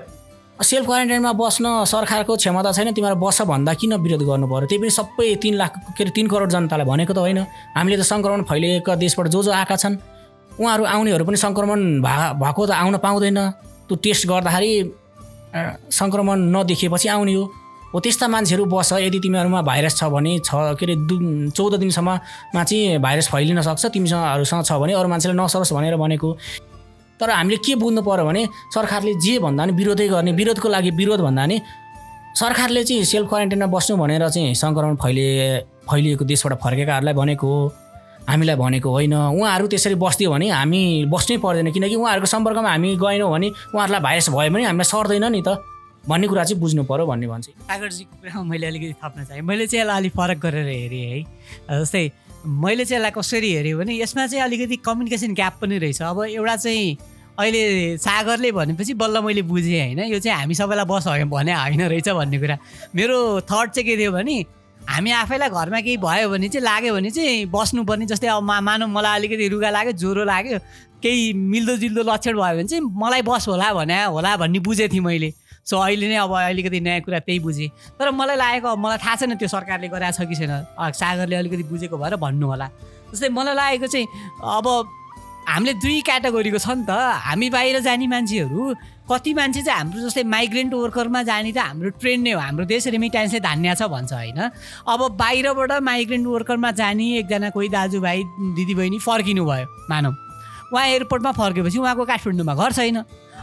सेल्फ क्वारेन्टाइनमा बस्न सरकारको क्षमता छैन तिमीहरू बस्छ भन्दा किन विरोध गर्नु पऱ्यो त्यही पनि सबै तिन लाख के अरे तिन करोड जनतालाई भनेको त होइन। हामीले त सङ्क्रमण फैलिएका देशबाट जो जो आएका छन्। उहाँहरू आउनेहरू पनि सङ्क्रमण भा भएको त आउन पाउँदैन। त्यो टेस्ट गर्दाखेरि सङ्क्रमण नदेखिएपछि आउने हो। हो त्यस्ता मान्छेहरू बस यदि तिमीहरूमा भाइरस छ भने छ के अरे दु चौध दिनसम्ममा चाहिँ भाइरस फैलिन सक्छ तिमीसँगहरूसँग छ भने अरू मान्छेले नसरोस् भनेर भनेको। तर हामीले के बुझ्नु पऱ्यो भने सरकारले जे भन्दा पनि विरोधै गर्ने विरोधको लागि विरोध भन्दा नि सरकारले चाहिँ सेल्फ क्वारेन्टाइनमा बस्नु भनेर चाहिँ सङ्क्रमण फैलिए फैलिएको देशबाट फर्केकाहरूलाई भनेको हो। हामीलाई भनेको होइन। उहाँहरू त्यसरी बस्दियो भने हामी बस्नै पर्दैन किनकि उहाँहरूको सम्पर्कमा हामी गएनौँ भने उहाँहरूलाई भाइरस भयो भने हामीलाई सर्दैन नि त। भन्ने कुरा चाहिँ बुझ्नु पऱ्यो भन्ने भन्छ। सागरजीको कुरामा मैले अलिकति थप्न चाहेँ। मैले चाहिँ यसलाई अलिक फरक गरेर हेरेँ है। जस्तै मैले चाहिँ यसलाई कसरी हेरेँ भने यसमा चाहिँ अलिकति कम्युनिकेसन ग्याप पनि रहेछ। अब एउटा चाहिँ अहिले सागरले भनेपछि बल्ल मैले बुझेँ होइन। यो चाहिँ हामी सबैलाई बस भने होइन रहेछ भन्ने कुरा। मेरो थर्ड चाहिँ के थियो भने हामी आफैलाई घरमा केही भयो भने चाहिँ लाग्यो भने चाहिँ बस्नुपर्ने जस्तै अब मा मानौँ मलाई अलिकति रुगा लाग्यो ज्वरो लाग्यो केही मिल्दोजुल्दो लक्षण भयो भने चाहिँ मलाई बस होला भने होला भन्ने बुझेको थिएँ मैले। सो अहिले नै अब अलिकति नयाँ कुरा त्यही बुझेँ। तर मलाई लागेको मलाई थाहा छैन त्यो सरकारले गराएको छ कि छैन। सागरले अलिकति बुझेको भएर भन्नु होला जस्तै मलाई लागेको चाहिँ अब हामीले दुई क्याटेगोरीको छ नि त। हामी बाहिर जाने मान्छेहरू कति मान्छे चाहिँ हाम्रो जस्तै माइग्रेन्ट वर्करमा जाने त हाम्रो ट्रेन नै हो। हाम्रो देश रेमिट्यान्सले धान्या छ भन्छ होइन। अब बाहिरबाट माइग्रेन्ट वर्करमा जाने एकजना कोही दाजुभाइ दिदीबहिनी फर्किनु भयो मानौँ। उहाँ एयरपोर्टमा फर्केपछि उहाँको काठमाडौँमा घर छैन।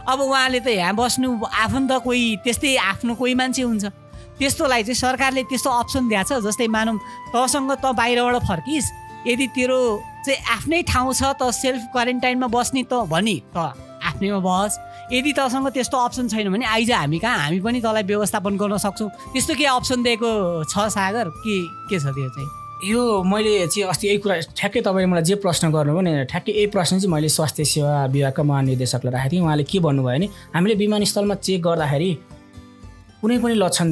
अब उहाँले त यहाँ बस्नु आफन्त कोही त्यस्तै आफ्नो कोही मान्छे हुन्छ। त्यस्तोलाई चाहिँ सरकारले त्यस्तो अप्सन दिएको छ जस्तै मानौँ तँसँग त बाहिरबाट फर्किस् यदि तेरो चाहिँ आफ्नै ठाउँ छ त सेल्फ क्वारेन्टाइनमा बस्ने त भनी त आफ्नैमा बस। यदि तँसँग त्यस्तो अप्सन छैन भने आइज हामी कहाँ हामी पनि तँलाई व्यवस्थापन गर्न सक्छौँ। त्यस्तो के अप्सन दिएको छ सागर? के के छ त्यो चाहिँ? यो मैले चाहिँ अस्ति यही कुरा ठ्याक्कै तपाईँले मलाई जे प्रश्न गर्नुभयो नि ठ्याक्कै यही प्रश्न चाहिँ मैले स्वास्थ्य सेवा विभागका महानिर्देशकलाई राखेको थिएँ। उहाँले के भन्नुभयो भने हामीले विमानस्थलमा चेक गर्दाखेरि कुनै पनि लक्षण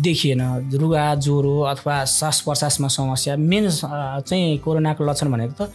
देखिएन। रुगा ज्वरो अथवा श्वास प्रश्वासमा समस्या। मेन चाहिँ कोरोनाको लक्षण भनेको त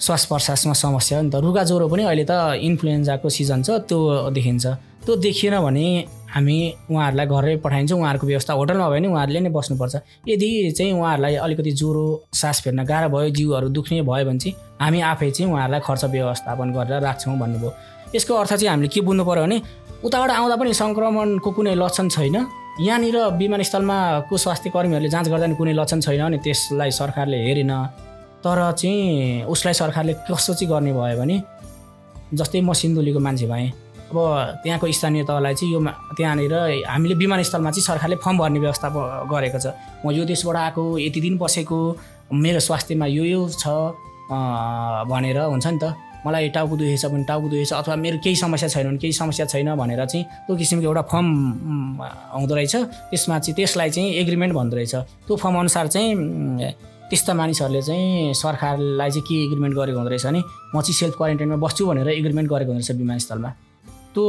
श्वास प्रश्वासमा समस्या हो नि त। रुगा ज्वरो पनि अहिले त इन्फ्लुएन्जाको सिजन छ त्यो देखिन्छ। त्यो देखिएन भने हामी उहाँहरूलाई घरै पठाइन्छौँ उहाँहरूको व्यवस्था होटलमा भयो भने उहाँहरूले नै बस्नुपर्छ। यदि चाहिँ उहाँहरूलाई अलिकति ज्वरो सास फेर्न गाह्रो भयो जिउहरू दुख्ने भयो भने चाहिँ हामी आफै चाहिँ उहाँहरूलाई खर्च व्यवस्थापन गरेर राख्छौँ भन्नुभयो। यसको अर्थ चाहिँ हामीले के बुझ्नु पऱ्यो भने उताबाट आउँदा पनि सङ्क्रमणको कुनै लक्षण छैन। यहाँनिर विमानस्थलमा को स्वास्थ्य कर्मीहरूले जाँच गर्दा नि कुनै लक्षण छैन भने त्यसलाई सरकारले हेरेन। तर चाहिँ उसलाई सरकारले कसो चाहिँ गर्ने भयो भने जस्तै म सिन्धुलीको मान्छे भएँ अब त्यहाँको स्थानीय तहलाई चाहिँ यो त्यहाँनिर हामीले विमानस्थलमा चाहिँ सरकारले फर्म भर्ने व्यवस्था गरेको छ। म यो देशबाट आएको यति दिन बसेको मेरो स्वास्थ्यमा यो यो छ भनेर हुन्छ नि त। मलाई टाउको दुखेछ भने टाउको दुखेछ अथवा मेरो केही समस्या छैन भने केही समस्या छैन भनेर चाहिँ त्यो किसिमको एउटा फर्म आउँदो रहेछ। त्यसमा चाहिँ त्यसलाई चाहिँ एग्रिमेन्ट भन्दो रहेछ। त्यो फर्म अनुसार चाहिँ त्यस्ता मानिसहरूले चाहिँ सरकारलाई चाहिँ के एग्रिमेन्ट गरेको हुँदो रहेछ भने म चाहिँ सेल्फ क्वारेन्टाइनमा बस्छु भनेर एग्रिमेन्ट गरेको हुँदो रहेछ विमानस्थलमा। त्यो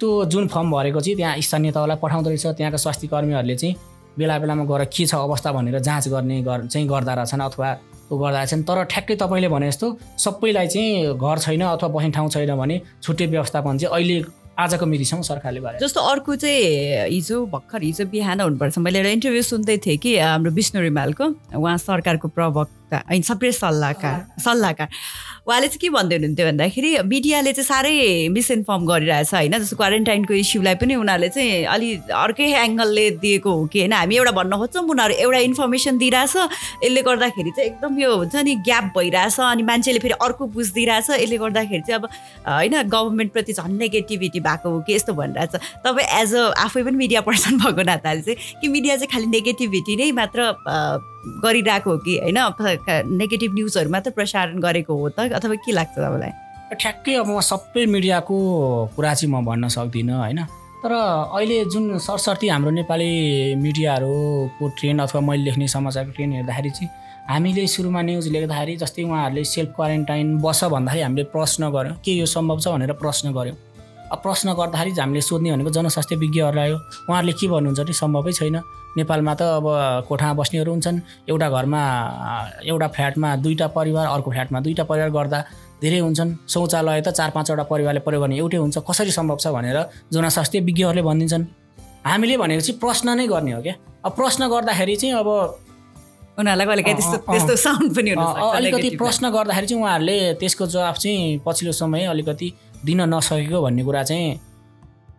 त्यो जुन फर्म भरेको चाहिँ त्यहाँ स्थानीय तहलाई पठाउँदो रहेछ त्यहाँका स्वास्थ्य कर्मीहरूले चाहिँ बेला बेलामा गएर के छ अवस्था भनेर जाँच गर्ने गर चाहिँ गर्दा रहेछन् अथवा ऊ गर्दा चाहिँ तर ठ्याक्कै तपाईँले भने जस्तो सबैलाई चाहिँ घर छैन अथवा बस्ने ठाउँ छैन भने छुट्टै व्यवस्थापन चाहिँ अहिले आजको मितिसम्म सरकारले गरे जस्तो अर्को चाहिँ हिजो भर्खर हिजो बिहान हुनुपर्छ। मैले एउटा इन्टरभ्यू सुन्दै थिएँ कि हाम्रो विष्णु रिमालको उहाँ सरकारको प्रवक्ता। होइन सबै सल्लाहकार सल्लाहकार। उहाँले चाहिँ के भन्दै हुनुहुन्थ्यो भन्दाखेरि मिडियाले चाहिँ साह्रै मिसइन्फर्म गरिरहेछ होइन? जस्तो क्वारेन्टाइनको इस्युलाई पनि उनीहरूले चाहिँ अलि अर्कै एङ्गलले दिएको हो कि होइन? हामी एउटा भन्न खोज्छौँ उनीहरू एउटा इन्फर्मेसन दिइरहेछ यसले गर्दाखेरि चाहिँ एकदम यो हुन्छ नि ग्याप भइरहेछ अनि मान्छेले फेरि अर्को बुझिदिइरहेछ यसले गर्दाखेरि चाहिँ अब होइन गभर्मेन्टप्रति झन् नेगेटिभिटी भएको हो कि यस्तो भनिरहेछ। तपाईँ एज अ आफै पनि मिडिया पर्सन भएको नाताले चाहिँ कि मिडिया चाहिँ खालि नेगेटिभिटी नै मात्र गरिरहेको हो कि होइन? नेगेटिभ न्युजहरू मात्र प्रसारण गरेको हो त अथवा के लाग्छ तपाईँलाई? ठ्याक्कै अब म सबै मिडियाको कुरा चाहिँ म भन्न सक्दिनँ होइन? तर अहिले जुन सरसर्ती हाम्रो नेपाली मिडियाहरूको ट्रेन्ड अथवा मैले लेख्ने समाचारको ट्रेन्ड हेर्दाखेरि चाहिँ हामीले सुरुमा न्युज लेख्दाखेरि जस्तै उहाँहरूले सेल्फ क्वारेन्टाइन बस भन्दाखेरि हामीले प्रश्न गऱ्यौँ के यो सम्भव छ भनेर प्रश्न गऱ्यौँ अब प्रश्न गर्दाखेरि हामीले सोध्ने भनेको जनस्वास्थ्य विज्ञहरूलाई हो। उहाँहरूले के भन्नुहुन्छ भने सम्भवै छैन। नेपालमा त अब कोठामा बस्नेहरू हुन्छन्। एउटा घरमा एउटा फ्ल्याटमा दुईवटा परिवार अर्को फ्ल्याटमा दुईवटा परिवार गर्दा धेरै हुन्छन्। शौचालय त चार पाँचवटा परिवारले प्रयोग गर्ने एउटै हुन्छ। कसरी सम्भव छ भनेर जनस्वास्थ्य विज्ञहरूले भनिदिन्छन्। हामीले भनेको चाहिँ प्रश्न नै गर्ने हो क्या? अब प्रश्न गर्दाखेरि चाहिँ अब उनीहरूलाई त्यस्तो त्यस्तो साउन्ड पनि अलिकति प्रश्न गर्दाखेरि चाहिँ उहाँहरूले त्यसको जवाफ चाहिँ पछिल्लो समय अलिकति दिन नसकेको भन्ने कुरा चाहिँ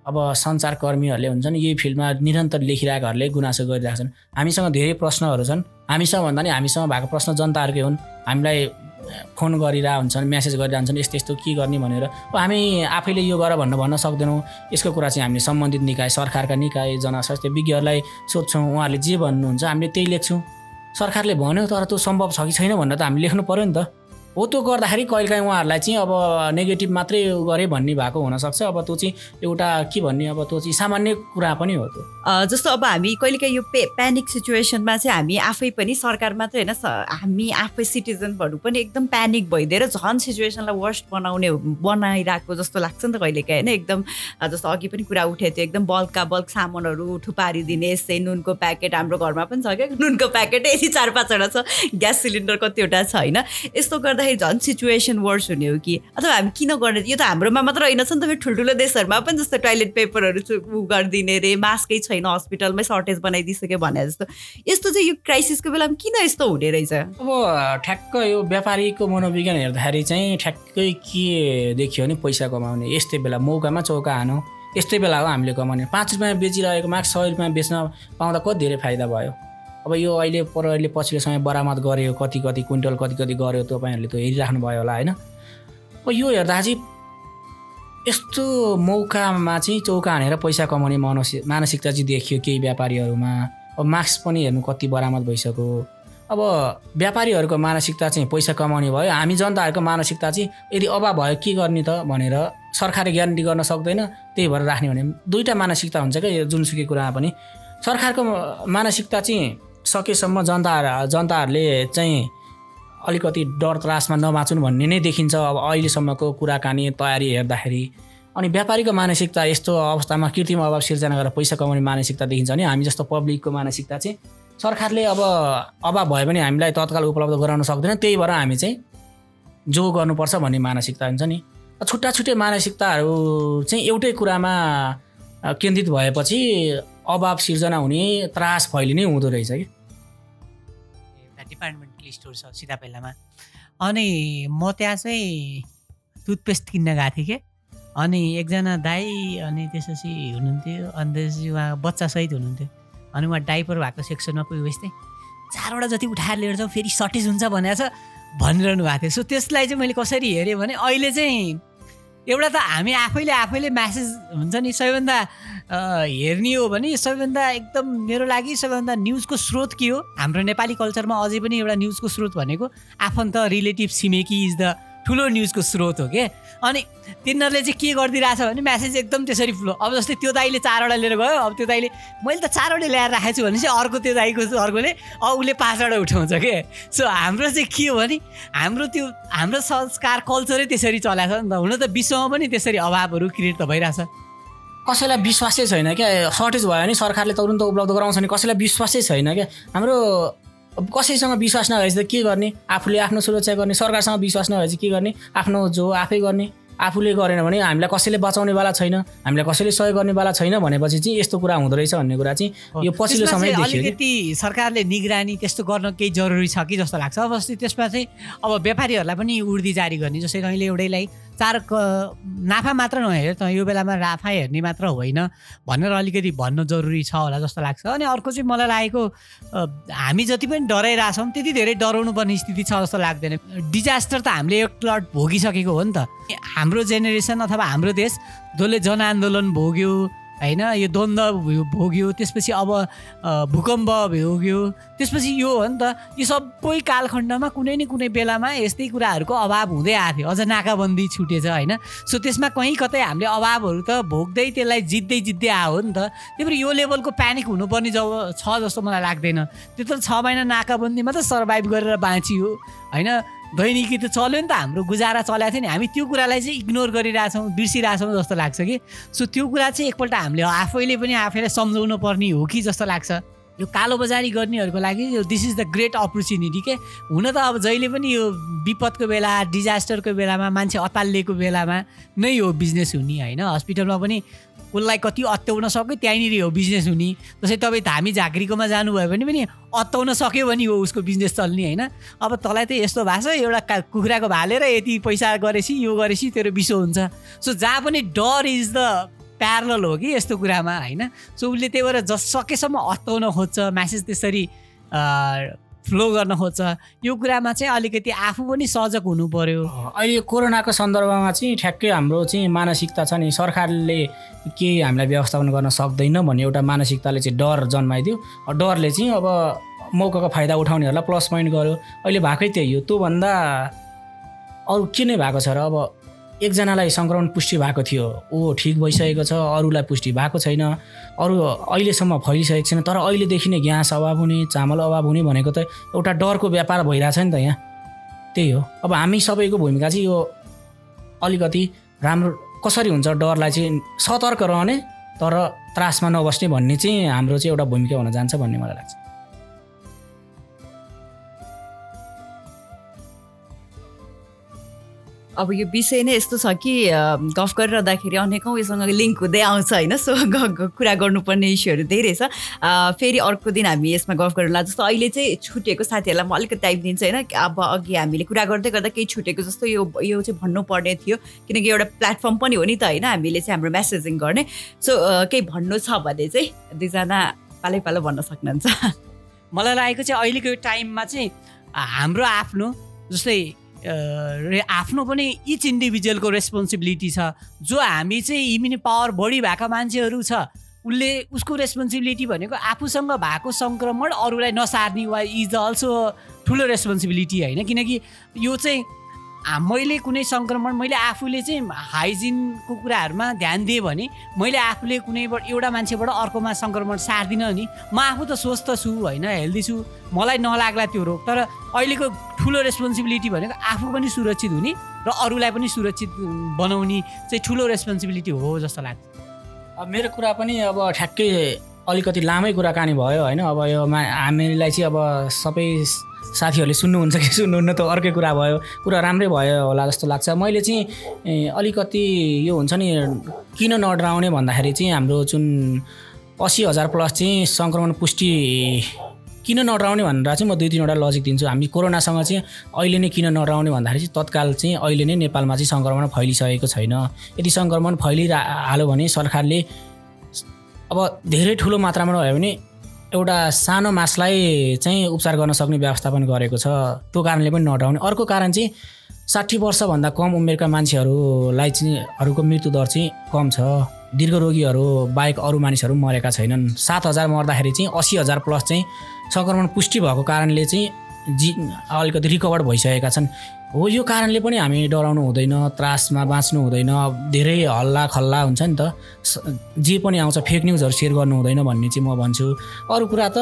अब सञ्चारकर्मीहरूले हुन्छन् यही फिल्डमा निरन्तर लेखिरहेकाहरूले गुनासो गरिरहेका छन्। हामीसँग धेरै प्रश्नहरू छन्। हामीसँग भन्दा नि हामीसँग भएको प्रश्न जनताहरूकै हुन्। हामीलाई फोन गरिरहेको हुन्छन् म्यासेज गरिरहन्छन् यस्तो यस्तो के गर्ने भनेर। अब हामी आफैले यो गर भन्न भन्न सक्दैनौँ। यसको कुरा चाहिँ हामीले सम्बन्धित निकाय सरकारका निकाय जनस्वास्थ्य विज्ञहरूलाई सोध्छौँ। उहाँहरूले जे भन्नुहुन्छ हामीले त्यही लेख्छौँ। सरकारले भन्यो तर त्यो सम्भव छ कि छैन भनेर त हामी लेख्नु पऱ्यो नि त। हो त्यो गर्दाखेरि कहिलेकाहीँ उहाँहरूलाई चाहिँ अब नेगेटिभ मात्रै गरेँ भन्ने भएको हुनसक्छ। अब त्यो चाहिँ एउटा के भन्ने अब त्यो चाहिँ सामान्य कुरा पनि हो त्यो। जस्तो अब हामी कहिलेकाहीँ यो पे प्यानिक सिचुएसनमा चाहिँ हामी आफै पनि सरकार मात्रै होइन हामी आफै सिटिजनहरू पनि एकदम प्यानिक भइदिएर झन् सिचुएसनलाई वर्स्ट बनाउने बनाइरहेको जस्तो लाग्छ नि त कहिलेकाहीँ होइन। एकदम जस्तो अघि पनि कुरा उठेको थियो एकदम बल्कका बल्क सामानहरू थुपारिदिने यस्तै नुनको प्याकेट हाम्रो घरमा पनि छ क्या। नुनको प्याकेट यति चार पाँचवटा छ ग्यास सिलिन्डर कतिवटा छ होइन। यस्तो गर्दा गर्दाखेरि झन् सिचुएसन वर्स हुने हो कि। अथवा हामी किन गर्ने यो त हाम्रोमा मात्र होइन छ नि त फेरि ठुल्ठुलो देशहरूमा पनि जस्तो टोइलेट पेपरहरू गरिदिने रे मास्कै छैन हस्पिटलमै सर्टेज बनाइदिइसक्यो भने जस्तो। यस्तो चाहिँ यो क्राइसिसको बेलामा किन यस्तो हुने रहेछ? अब ठ्याक्क यो व्यापारीको मनोविज्ञान हेर्दाखेरि चाहिँ ठ्याक्कै के देखियो भने पैसा कमाउने। यस्तै बेला मौकामा चौका हानु। यस्तै बेला हो हामीले कमाउने। पाँच रुपियाँ बेचिरहेको मार्क्स सय रुपियाँ बेच्न पाउँदा कति धेरै फाइदा भयो? अब यो अहिले पर अहिले पछिल्लो समय बरामद गऱ्यो कति कति क्विन्टल कति कति गऱ्यो तपाईँहरूले त हेरिराख्नु भयो होला होइन? अब यो हेर्दा चाहिँ यस्तो मौकामा चाहिँ चौका हानेर पैसा कमाउने मानसिक मानसिकता चाहिँ देखियो केही व्यापारीहरूमा। अब मास्क पनि हेर्नु कति बरामद भइसक्यो। अब व्यापारीहरूको मानसिकता चाहिँ पैसा कमाउने भयो। हामी जनताहरूको मानसिकता चाहिँ यदि अभाव भयो के गर्ने त भनेर सरकारले ग्यारेन्टी गर्न सक्दैन। त्यही भएर राख्ने भने दुईवटा मानसिकता हुन्छ क्या यो जुनसुकै कुरामा पनि। सरकारको मानसिकता चाहिँ सकेसम्म जनता जनताहरूले चाहिँ अलिकति डर त्रासमा नबाँचुन् भन्ने नै देखिन्छ अब अहिलेसम्मको कुराकानी तयारी हेर्दाखेरि। अनि व्यापारीको मानसिकता यस्तो अवस्थामा कृत्रिम अभाव सिर्जना गरेर पैसा कमाउने मानसिकता देखिन्छ भने हामी जस्तो पब्लिकको मानसिकता चाहिँ सरकारले अब अभाव भयो भने हामीलाई तत्काल उपलब्ध गराउन सक्दैन। त्यही भएर हामी चाहिँ जो गर्नुपर्छ भन्ने मानसिकता हुन्छ नि। छुट्टा छुट्टै मानसिकताहरू चाहिँ एउटै कुरामा केन्द्रित भएपछि अभाव सिर्जना हुने त्रास फैलिने हुँदो रहेछ कि? एउटा डिपार्टमेन्टल स्टोर छ सिधापेलामा अनि म त्यहाँ चाहिँ टुथपेस्ट किन्न गएको थिएँ कि। अनि एकजना दाई अनि त्यसपछि हुनुहुन्थ्यो अनि त्यसपछि उहाँ बच्चासहित हुनुहुन्थ्यो। अनि उहाँ डाइपर भएको सेक्सनमा पुग्यो चाहिँ चारवटा जति उठाएर लिएर जाउँ फेरि सर्टेज हुन्छ भनेर छ भनिरहनु भएको थियो। सो त्यसलाई चाहिँ मैले कसरी हेरेँ भने अहिले चाहिँ एउटा त हामी आफैले आफैले म्यासेज हुन्छ नि सबैभन्दा हेर्ने हो भने सबैभन्दा एकदम मेरो लागि सबैभन्दा न्युजको स्रोत के हो? हाम्रो नेपाली कल्चरमा अझै पनि एउटा न्युजको स्रोत भनेको आफन्त रिलेटिभ छिमेकी इज द ठुलो न्युजको स्रोत हो कि? अनि तिनीहरूले चाहिँ के गरिदिरहेछ भने म्यासेज एकदम त्यसरी फ्लो अब जस्तै त्यो दाइले चारवटा लिएर गयो अब त्यो दाइले मैले त चारवटा ल्याएर राखेको छु भने चाहिँ अर्को त्यो दाइको अर्कोले अब उसले पाँचवटा उठाउँछ कि? सो हाम्रो चाहिँ के हो भने हाम्रो त्यो हाम्रो संस्कार कल्चरै त्यसरी चलाएको छ नि त। हुन त विश्वमा पनि त्यसरी अभावहरू क्रिएट त भइरहेछ। कसैलाई विश्वासै छैन क्या? सर्टेज भयो भने सरकारले तुरन्त उपलब्ध गराउँछ भने कसैलाई विश्वासै छैन क्या? हाम्रो अब कसैसँग विश्वास नभएपछि त के गर्ने? आफूले आफ्नो सुरक्षा गर्ने सरकारसँग विश्वास नभएपछि के गर्ने? आफ्नो जो आफै गर्ने आफूले गरेन भने हामीलाई कसैले बचाउनेवाला छैन हामीलाई कसैले सहयोग गर्नेवाला छैन भनेपछि चाहिँ यस्तो कुरा हुँदो रहेछ भन्ने कुरा चाहिँ यो पछिल्लो समय अलिकति सरकारले निगरानी त्यस्तो गर्न केही जरुरी छ कि जस्तो लाग्छ। अवश्य त्यसमा चाहिँ अब व्यापारीहरूलाई पनि उर्दी जारी गर्ने जस्तै कहिले एउटैलाई चार नाफा मात्र नहेर त यो बेलामा नाफा हेर्ने मात्र होइन भनेर अलिकति भन्न जरुरी छ होला जस्तो लाग्छ। अनि अर्को चाहिँ मलाई लागेको हामी जति पनि डराइरहेछौँ त्यति धेरै डराउनु पर्ने स्थिति छ जस्तो लाग्दैन। डिजास्टर त हामीले एकलट भोगिसकेको हो नि त। हाम्रो जेनेरेसन अथवा हाम्रो देश जसले जनआन्दोलन भोग्यो होइन यो द्वन्द्व भोग्यो त्यसपछि अब भूकम्प भोग्यो त्यसपछि यो हो नि त यो सबै कालखण्डमा कुनै न कुनै बेलामा यस्तै कुराहरूको अभाव हुँदै आएको थियो। अझ नाकाबन्दी छुटेछ होइन? सो त्यसमा कहीँ कतै हामीले अभावहरू त भोग्दै त्यसलाई जित्दै जित्दै आयो नि त। त्यही भएर यो लेभलको प्यानिक हुनुपर्ने जब छ जस्तो मलाई लाग्दैन। त्यो त छ महिना नाकाबन्दीमा त सर्भाइभ गरेर बाँचियो होइन? दैनिकी त चल्यो नि त हाम्रो गुजारा चलाएको थियो नि। हामी त्यो कुरालाई चाहिँ इग्नोर गरिरहेछौँ बिर्सिरहेछौँ जस्तो लाग्छ कि। सो त्यो कुरा चाहिँ एकपल्ट हामीले आफैले पनि आफैलाई सम्झाउनु पर्ने हो कि जस्तो लाग्छ। यो कालोबजारी गर्नेहरूको लागि यो this is the great opportunity के? हुन त अब जहिले पनि यो विपदको बेला डिजास्टरको बेलामा मान्छे अतालिएको बेलामा नै हो बिजनेस हुने होइन? हस्पिटलमा पनि उसलाई कति अत्याउन सक्यो त्यहीँनिर हो बिजनेस हुने। जस्तै तपाईँ धामी झाँक्रीकोमा जानुभयो भने पनि अत्ताउन सक्यो भने हो उसको बिजनेस चल्ने होइन? अब तँलाई त यस्तो भएको छ एउटा कुखुराको भालेर यति पैसा गरेपछि यो गरेपछि तेरो विश्व हुन्छ। सो जहाँ पनि डर इज द प्यारल हो कि यस्तो कुरामा होइन? सो उसले त्यही भएर जस सकेसम्म अत्ताउन खोज्छ म्यासेज त्यसरी फ्लो गर्न खोज्छ। यो कुरामा चाहिँ अलिकति आफू पनि सजग हुनु पर्यो। अहिले कोरोनाको सन्दर्भमा चाहिँ ठ्याक्कै हाम्रो चाहिँ मानसिकता छ नि सरकारले केही हामीलाई व्यवस्थापन गर्न सक्दैन भन्ने एउटा मानसिकताले चाहिँ डर जन्माइदियो। डरले चाहिँ अब मौकाको फाइदा उठाउनेहरूलाई प्लस पोइन्ट गर्यो। अहिले भएकै त्यही हो। त्योभन्दा अरू के नै भएको छ र अब एकजनालाई सङ्क्रमण पुष्टि भएको थियो। ऊ ठिक भइसकेको छ अरूलाई पुष्टि भएको छैन। अरू अहिलेसम्म फैलिसकेको छैन तर अहिलेदेखि नै ग्यास अभाव हुने चामल अभाव हुने भनेको त एउटा डरको व्यापार भइरहेछ नि त यहाँ। त्यही हो। अब हामी सबैको भूमिका चाहिँ यो अलिकति राम्रो कसरी हुन्छ डरलाई चाहिँ सतर्क रहने तर त्रासमा नबस्ने भन्ने चाहिँ हाम्रो चाहिँ एउटा भूमिका हुन जान्छ भन्ने मलाई लाग्छ। अब यो विषय नै यस्तो छ कि गफ गरिरहँदाखेरि अनेकौँ योसँग लिङ्क हुँदै आउँछ होइन? सो कुरा गर्नुपर्ने इस्युहरू धेरै छ। फेरि अर्को दिन हामी यसमा गफ गर्नुला जस्तो अहिले चाहिँ छुटेको साथीहरूलाई म अलिकति टाइम दिन्छु होइन? अब अघि हामीले कुरा गर्दै गर्दा केही छुटेको जस्तो यो यो चाहिँ भन्नुपर्ने थियो। किनकि एउटा प्लेटफर्म पनि हो नि त होइन? हामीले चाहिँ हाम्रो मेसेजिङ गर्ने। सो केही भन्नु छ भने चाहिँ दुईजना पालै पालो भन्न सक्नुहुन्छ। [laughs] मलाई लागेको चाहिँ अहिलेको टाइममा चाहिँ हाम्रो आफ्नो जस्तै आफ्नो पनि इच इन्डिभिजुअलको रेस्पोन्सिबिलिटी छ। जो हामी चाहिँ इम्युनि पावर बढी भएका मान्छेहरू छ उसले उसको रेस्पोन्सिबिलिटी भनेको आफूसँग भएको सङ्क्रमण अरूलाई नसार्ने वा इज अल्सो ठुलो रेस्पोन्सिबिलिटी होइन। किनकि यो चाहिँ मैले कुनै सङ्क्रमण मैले आफूले चाहिँ हाइजिनको कुराहरूमा ध्यान दिएँ भने मैले आफूले कुनैबाट एउटा मान्छेबाट अर्कोमा सङ्क्रमण सार्दिनँ नि म आफू त स्वस्थ छु होइन हेल्दी छु मलाई नलाग्ला त्यो रोग। तर अहिलेको ठुलो रेस्पोन्सिबिलिटी भनेको आफू पनि सुरक्षित हुने र अरूलाई पनि सुरक्षित बनाउने चाहिँ ठुलो रेस्पोन्सिबिलिटी हो जस्तो लाग्छ। मेरो कुरा पनि अब ठ्याक्कै अलिकति लामै कुराकानी भयो होइन? अब यो हामीलाई चाहिँ अब सबै साथीहरूले सुन्नुहुन्छ कि सुन्नुहुन्न त अर्कै कुरा भयो। कुरा राम्रै भयो होला जस्तो लाग्छ। मैले चाहिँ अलिकति यो हुन्छ नि किन नडराउने भन्दाखेरि चाहिँ हाम्रो जुन असी हजार प्लस चाहिँ सङ्क्रमण पुष्टि किन नडराउने भनेर चाहिँ म दुई तिनवटा लजिक दिन्छु। हामी कोरोनासँग चाहिँ अहिले नै किन नडराउने भन्दाखेरि चाहिँ तत्काल चाहिँ अहिले नै नेपालमा चाहिँ सङ्क्रमण फैलिसकेको छैन। यदि सङ्क्रमण फैलिरह हाल्यो भने सरकारले अब धेरै ठुलो मात्रामा नभए पनि एउटा सानो मासलाई चाहिँ उपचार गर्न सक्ने व्यवस्थापन गरेको छ। त्यो कारणले पनि नडराउने। अर्को कारण चाहिँ साठी वर्षभन्दा कम उमेरका मान्छेहरूलाई चाहिँ हरूको मृत्युदर चाहिँ कम छ। दीर्घ रोगीहरू बाहेक अरू मानिसहरू मरेका छैनन्। सात हजार मर्दाखेरि चाहिँ असी हजार प्लस चाहिँ सङ्क्रमण पुष्टि भएको कारणले चाहिँ जी अलिकति रिकभर भइसकेका छन्। हो यो कारणले पनि हामी डराउनु हुँदैन त्रासमा बाँच्नु हुँदैन धेरै हल्ला खल्ला हुन्छ नि त। जे पनि आउँछ फेक न्युजहरू सेयर गर्नु हुँदैन भन्ने चाहिँ म भन्छु। अरू कुरा त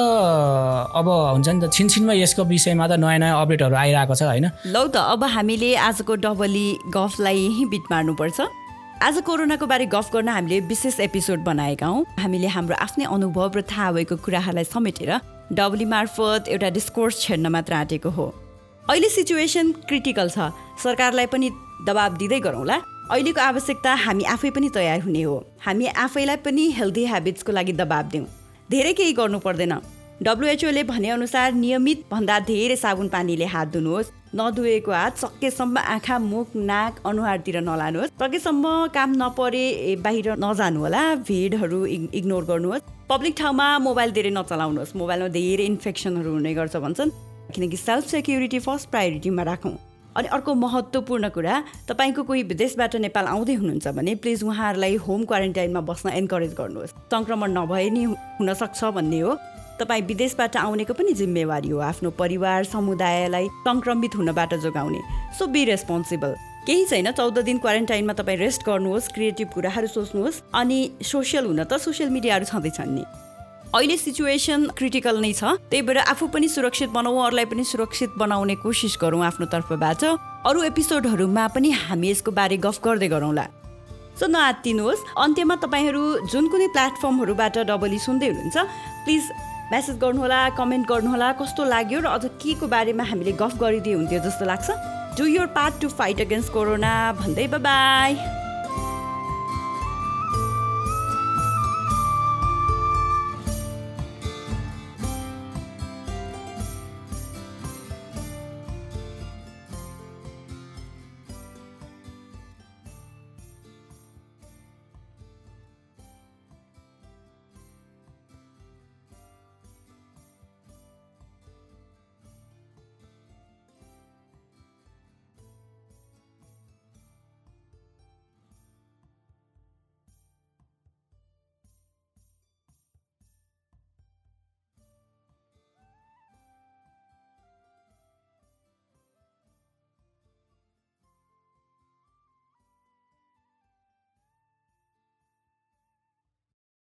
अब हुन्छ नि त छिनछिनमा यसको विषयमा त नयाँ नयाँ अपडेटहरू आइरहेको छ होइन? लौ त अब हामीले आजको डबली गफलाई यहीँ बिट मार्नुपर्छ। आज कोरोनाको बारे गफ गर्न हामीले विशेष एपिसोड बनाएका हौँ। हामीले हाम्रो आफ्नै अनुभव र थाहा भएको कुराहरूलाई समेटेर डब्ली मार्फत एउटा डिस्कोर्स छेड्न मात्र आँटेको हो। अहिले सिचुएसन क्रिटिकल छ। सरकारलाई पनि दबाब दिँदै गरौँला। अहिलेको आवश्यकता हामी आफै पनि तयार हुने हो। हामी आफैलाई पनि हेल्दी ह्याबिट्सको लागि दबाब दिउँ। धेरै केही गर्नु पर्दैन। डब्लुएचओले भनेअनुसार नियमित भन्दा धेरै साबुन पानीले हात धुनुहोस्। नधुएको हात सकेसम्म आँखा मुख नाक अनुहारतिर नलानुहोस्। सकेसम्म काम नपरे बाहिर नजानु होला भिडहरू इग्नोर गर्नुहोस्। पब्लिक ठाउँमा मोबाइल धेरै नचलाउनुहोस्। मोबाइलमा धेरै इन्फेक्सनहरू हुने गर्छ भन्छन्। किनकि सेल्फ सेक्युरिटी फर्स्ट प्रायोरिटीमा राखौँ। अनि अर्को महत्त्वपूर्ण कुरा तपाईँको कोही विदेशबाट नेपाल आउँदै हुनुहुन्छ भने प्लिज उहाँहरूलाई होम क्वारेन्टाइनमा बस्न एन्करेज गर्नुहोस्। सङ्क्रमण नभए नि हुनसक्छ भन्ने हो। तपाईँ विदेशबाट आउनेको पनि जिम्मेवारी हो आफ्नो परिवार समुदायलाई सङ्क्रमित हुनबाट जोगाउने। सो बी रेस्पोन्सिबल केही छैन चौध दिन क्वारेन्टाइनमा तपाईँ रेस्ट गर्नुहोस् क्रिएटिभ कुराहरू सोच्नुहोस्। अनि सोसियल हुन त सोसियल मिडियाहरू छँदैछन् नि। अहिले सिचुएसन क्रिटिकल नै छ। त्यही भएर आफू पनि सुरक्षित बनाऊ अरूलाई पनि सुरक्षित बनाउने कोसिस गरौँ आफ्नो तर्फबाट अरू एपिसोडहरूमा पनि हामी यसको बारे गफ गर्दै गरौँला। सो नआत्तिनुहोस्। अन्त्यमा तपाईँहरू जुन कुनै प्लेटफर्महरूबाट डबली सुन्दै हुनुहुन्छ प्लिज मेसेज गर्नुहोला कमेन्ट गर्नुहोला कस्तो लाग्यो र अझ के को बारेमा हामीले गफ गरिदिए हुन्थ्यो जस्तो लाग्छ। Do your part to fight against corona भन्दै बाई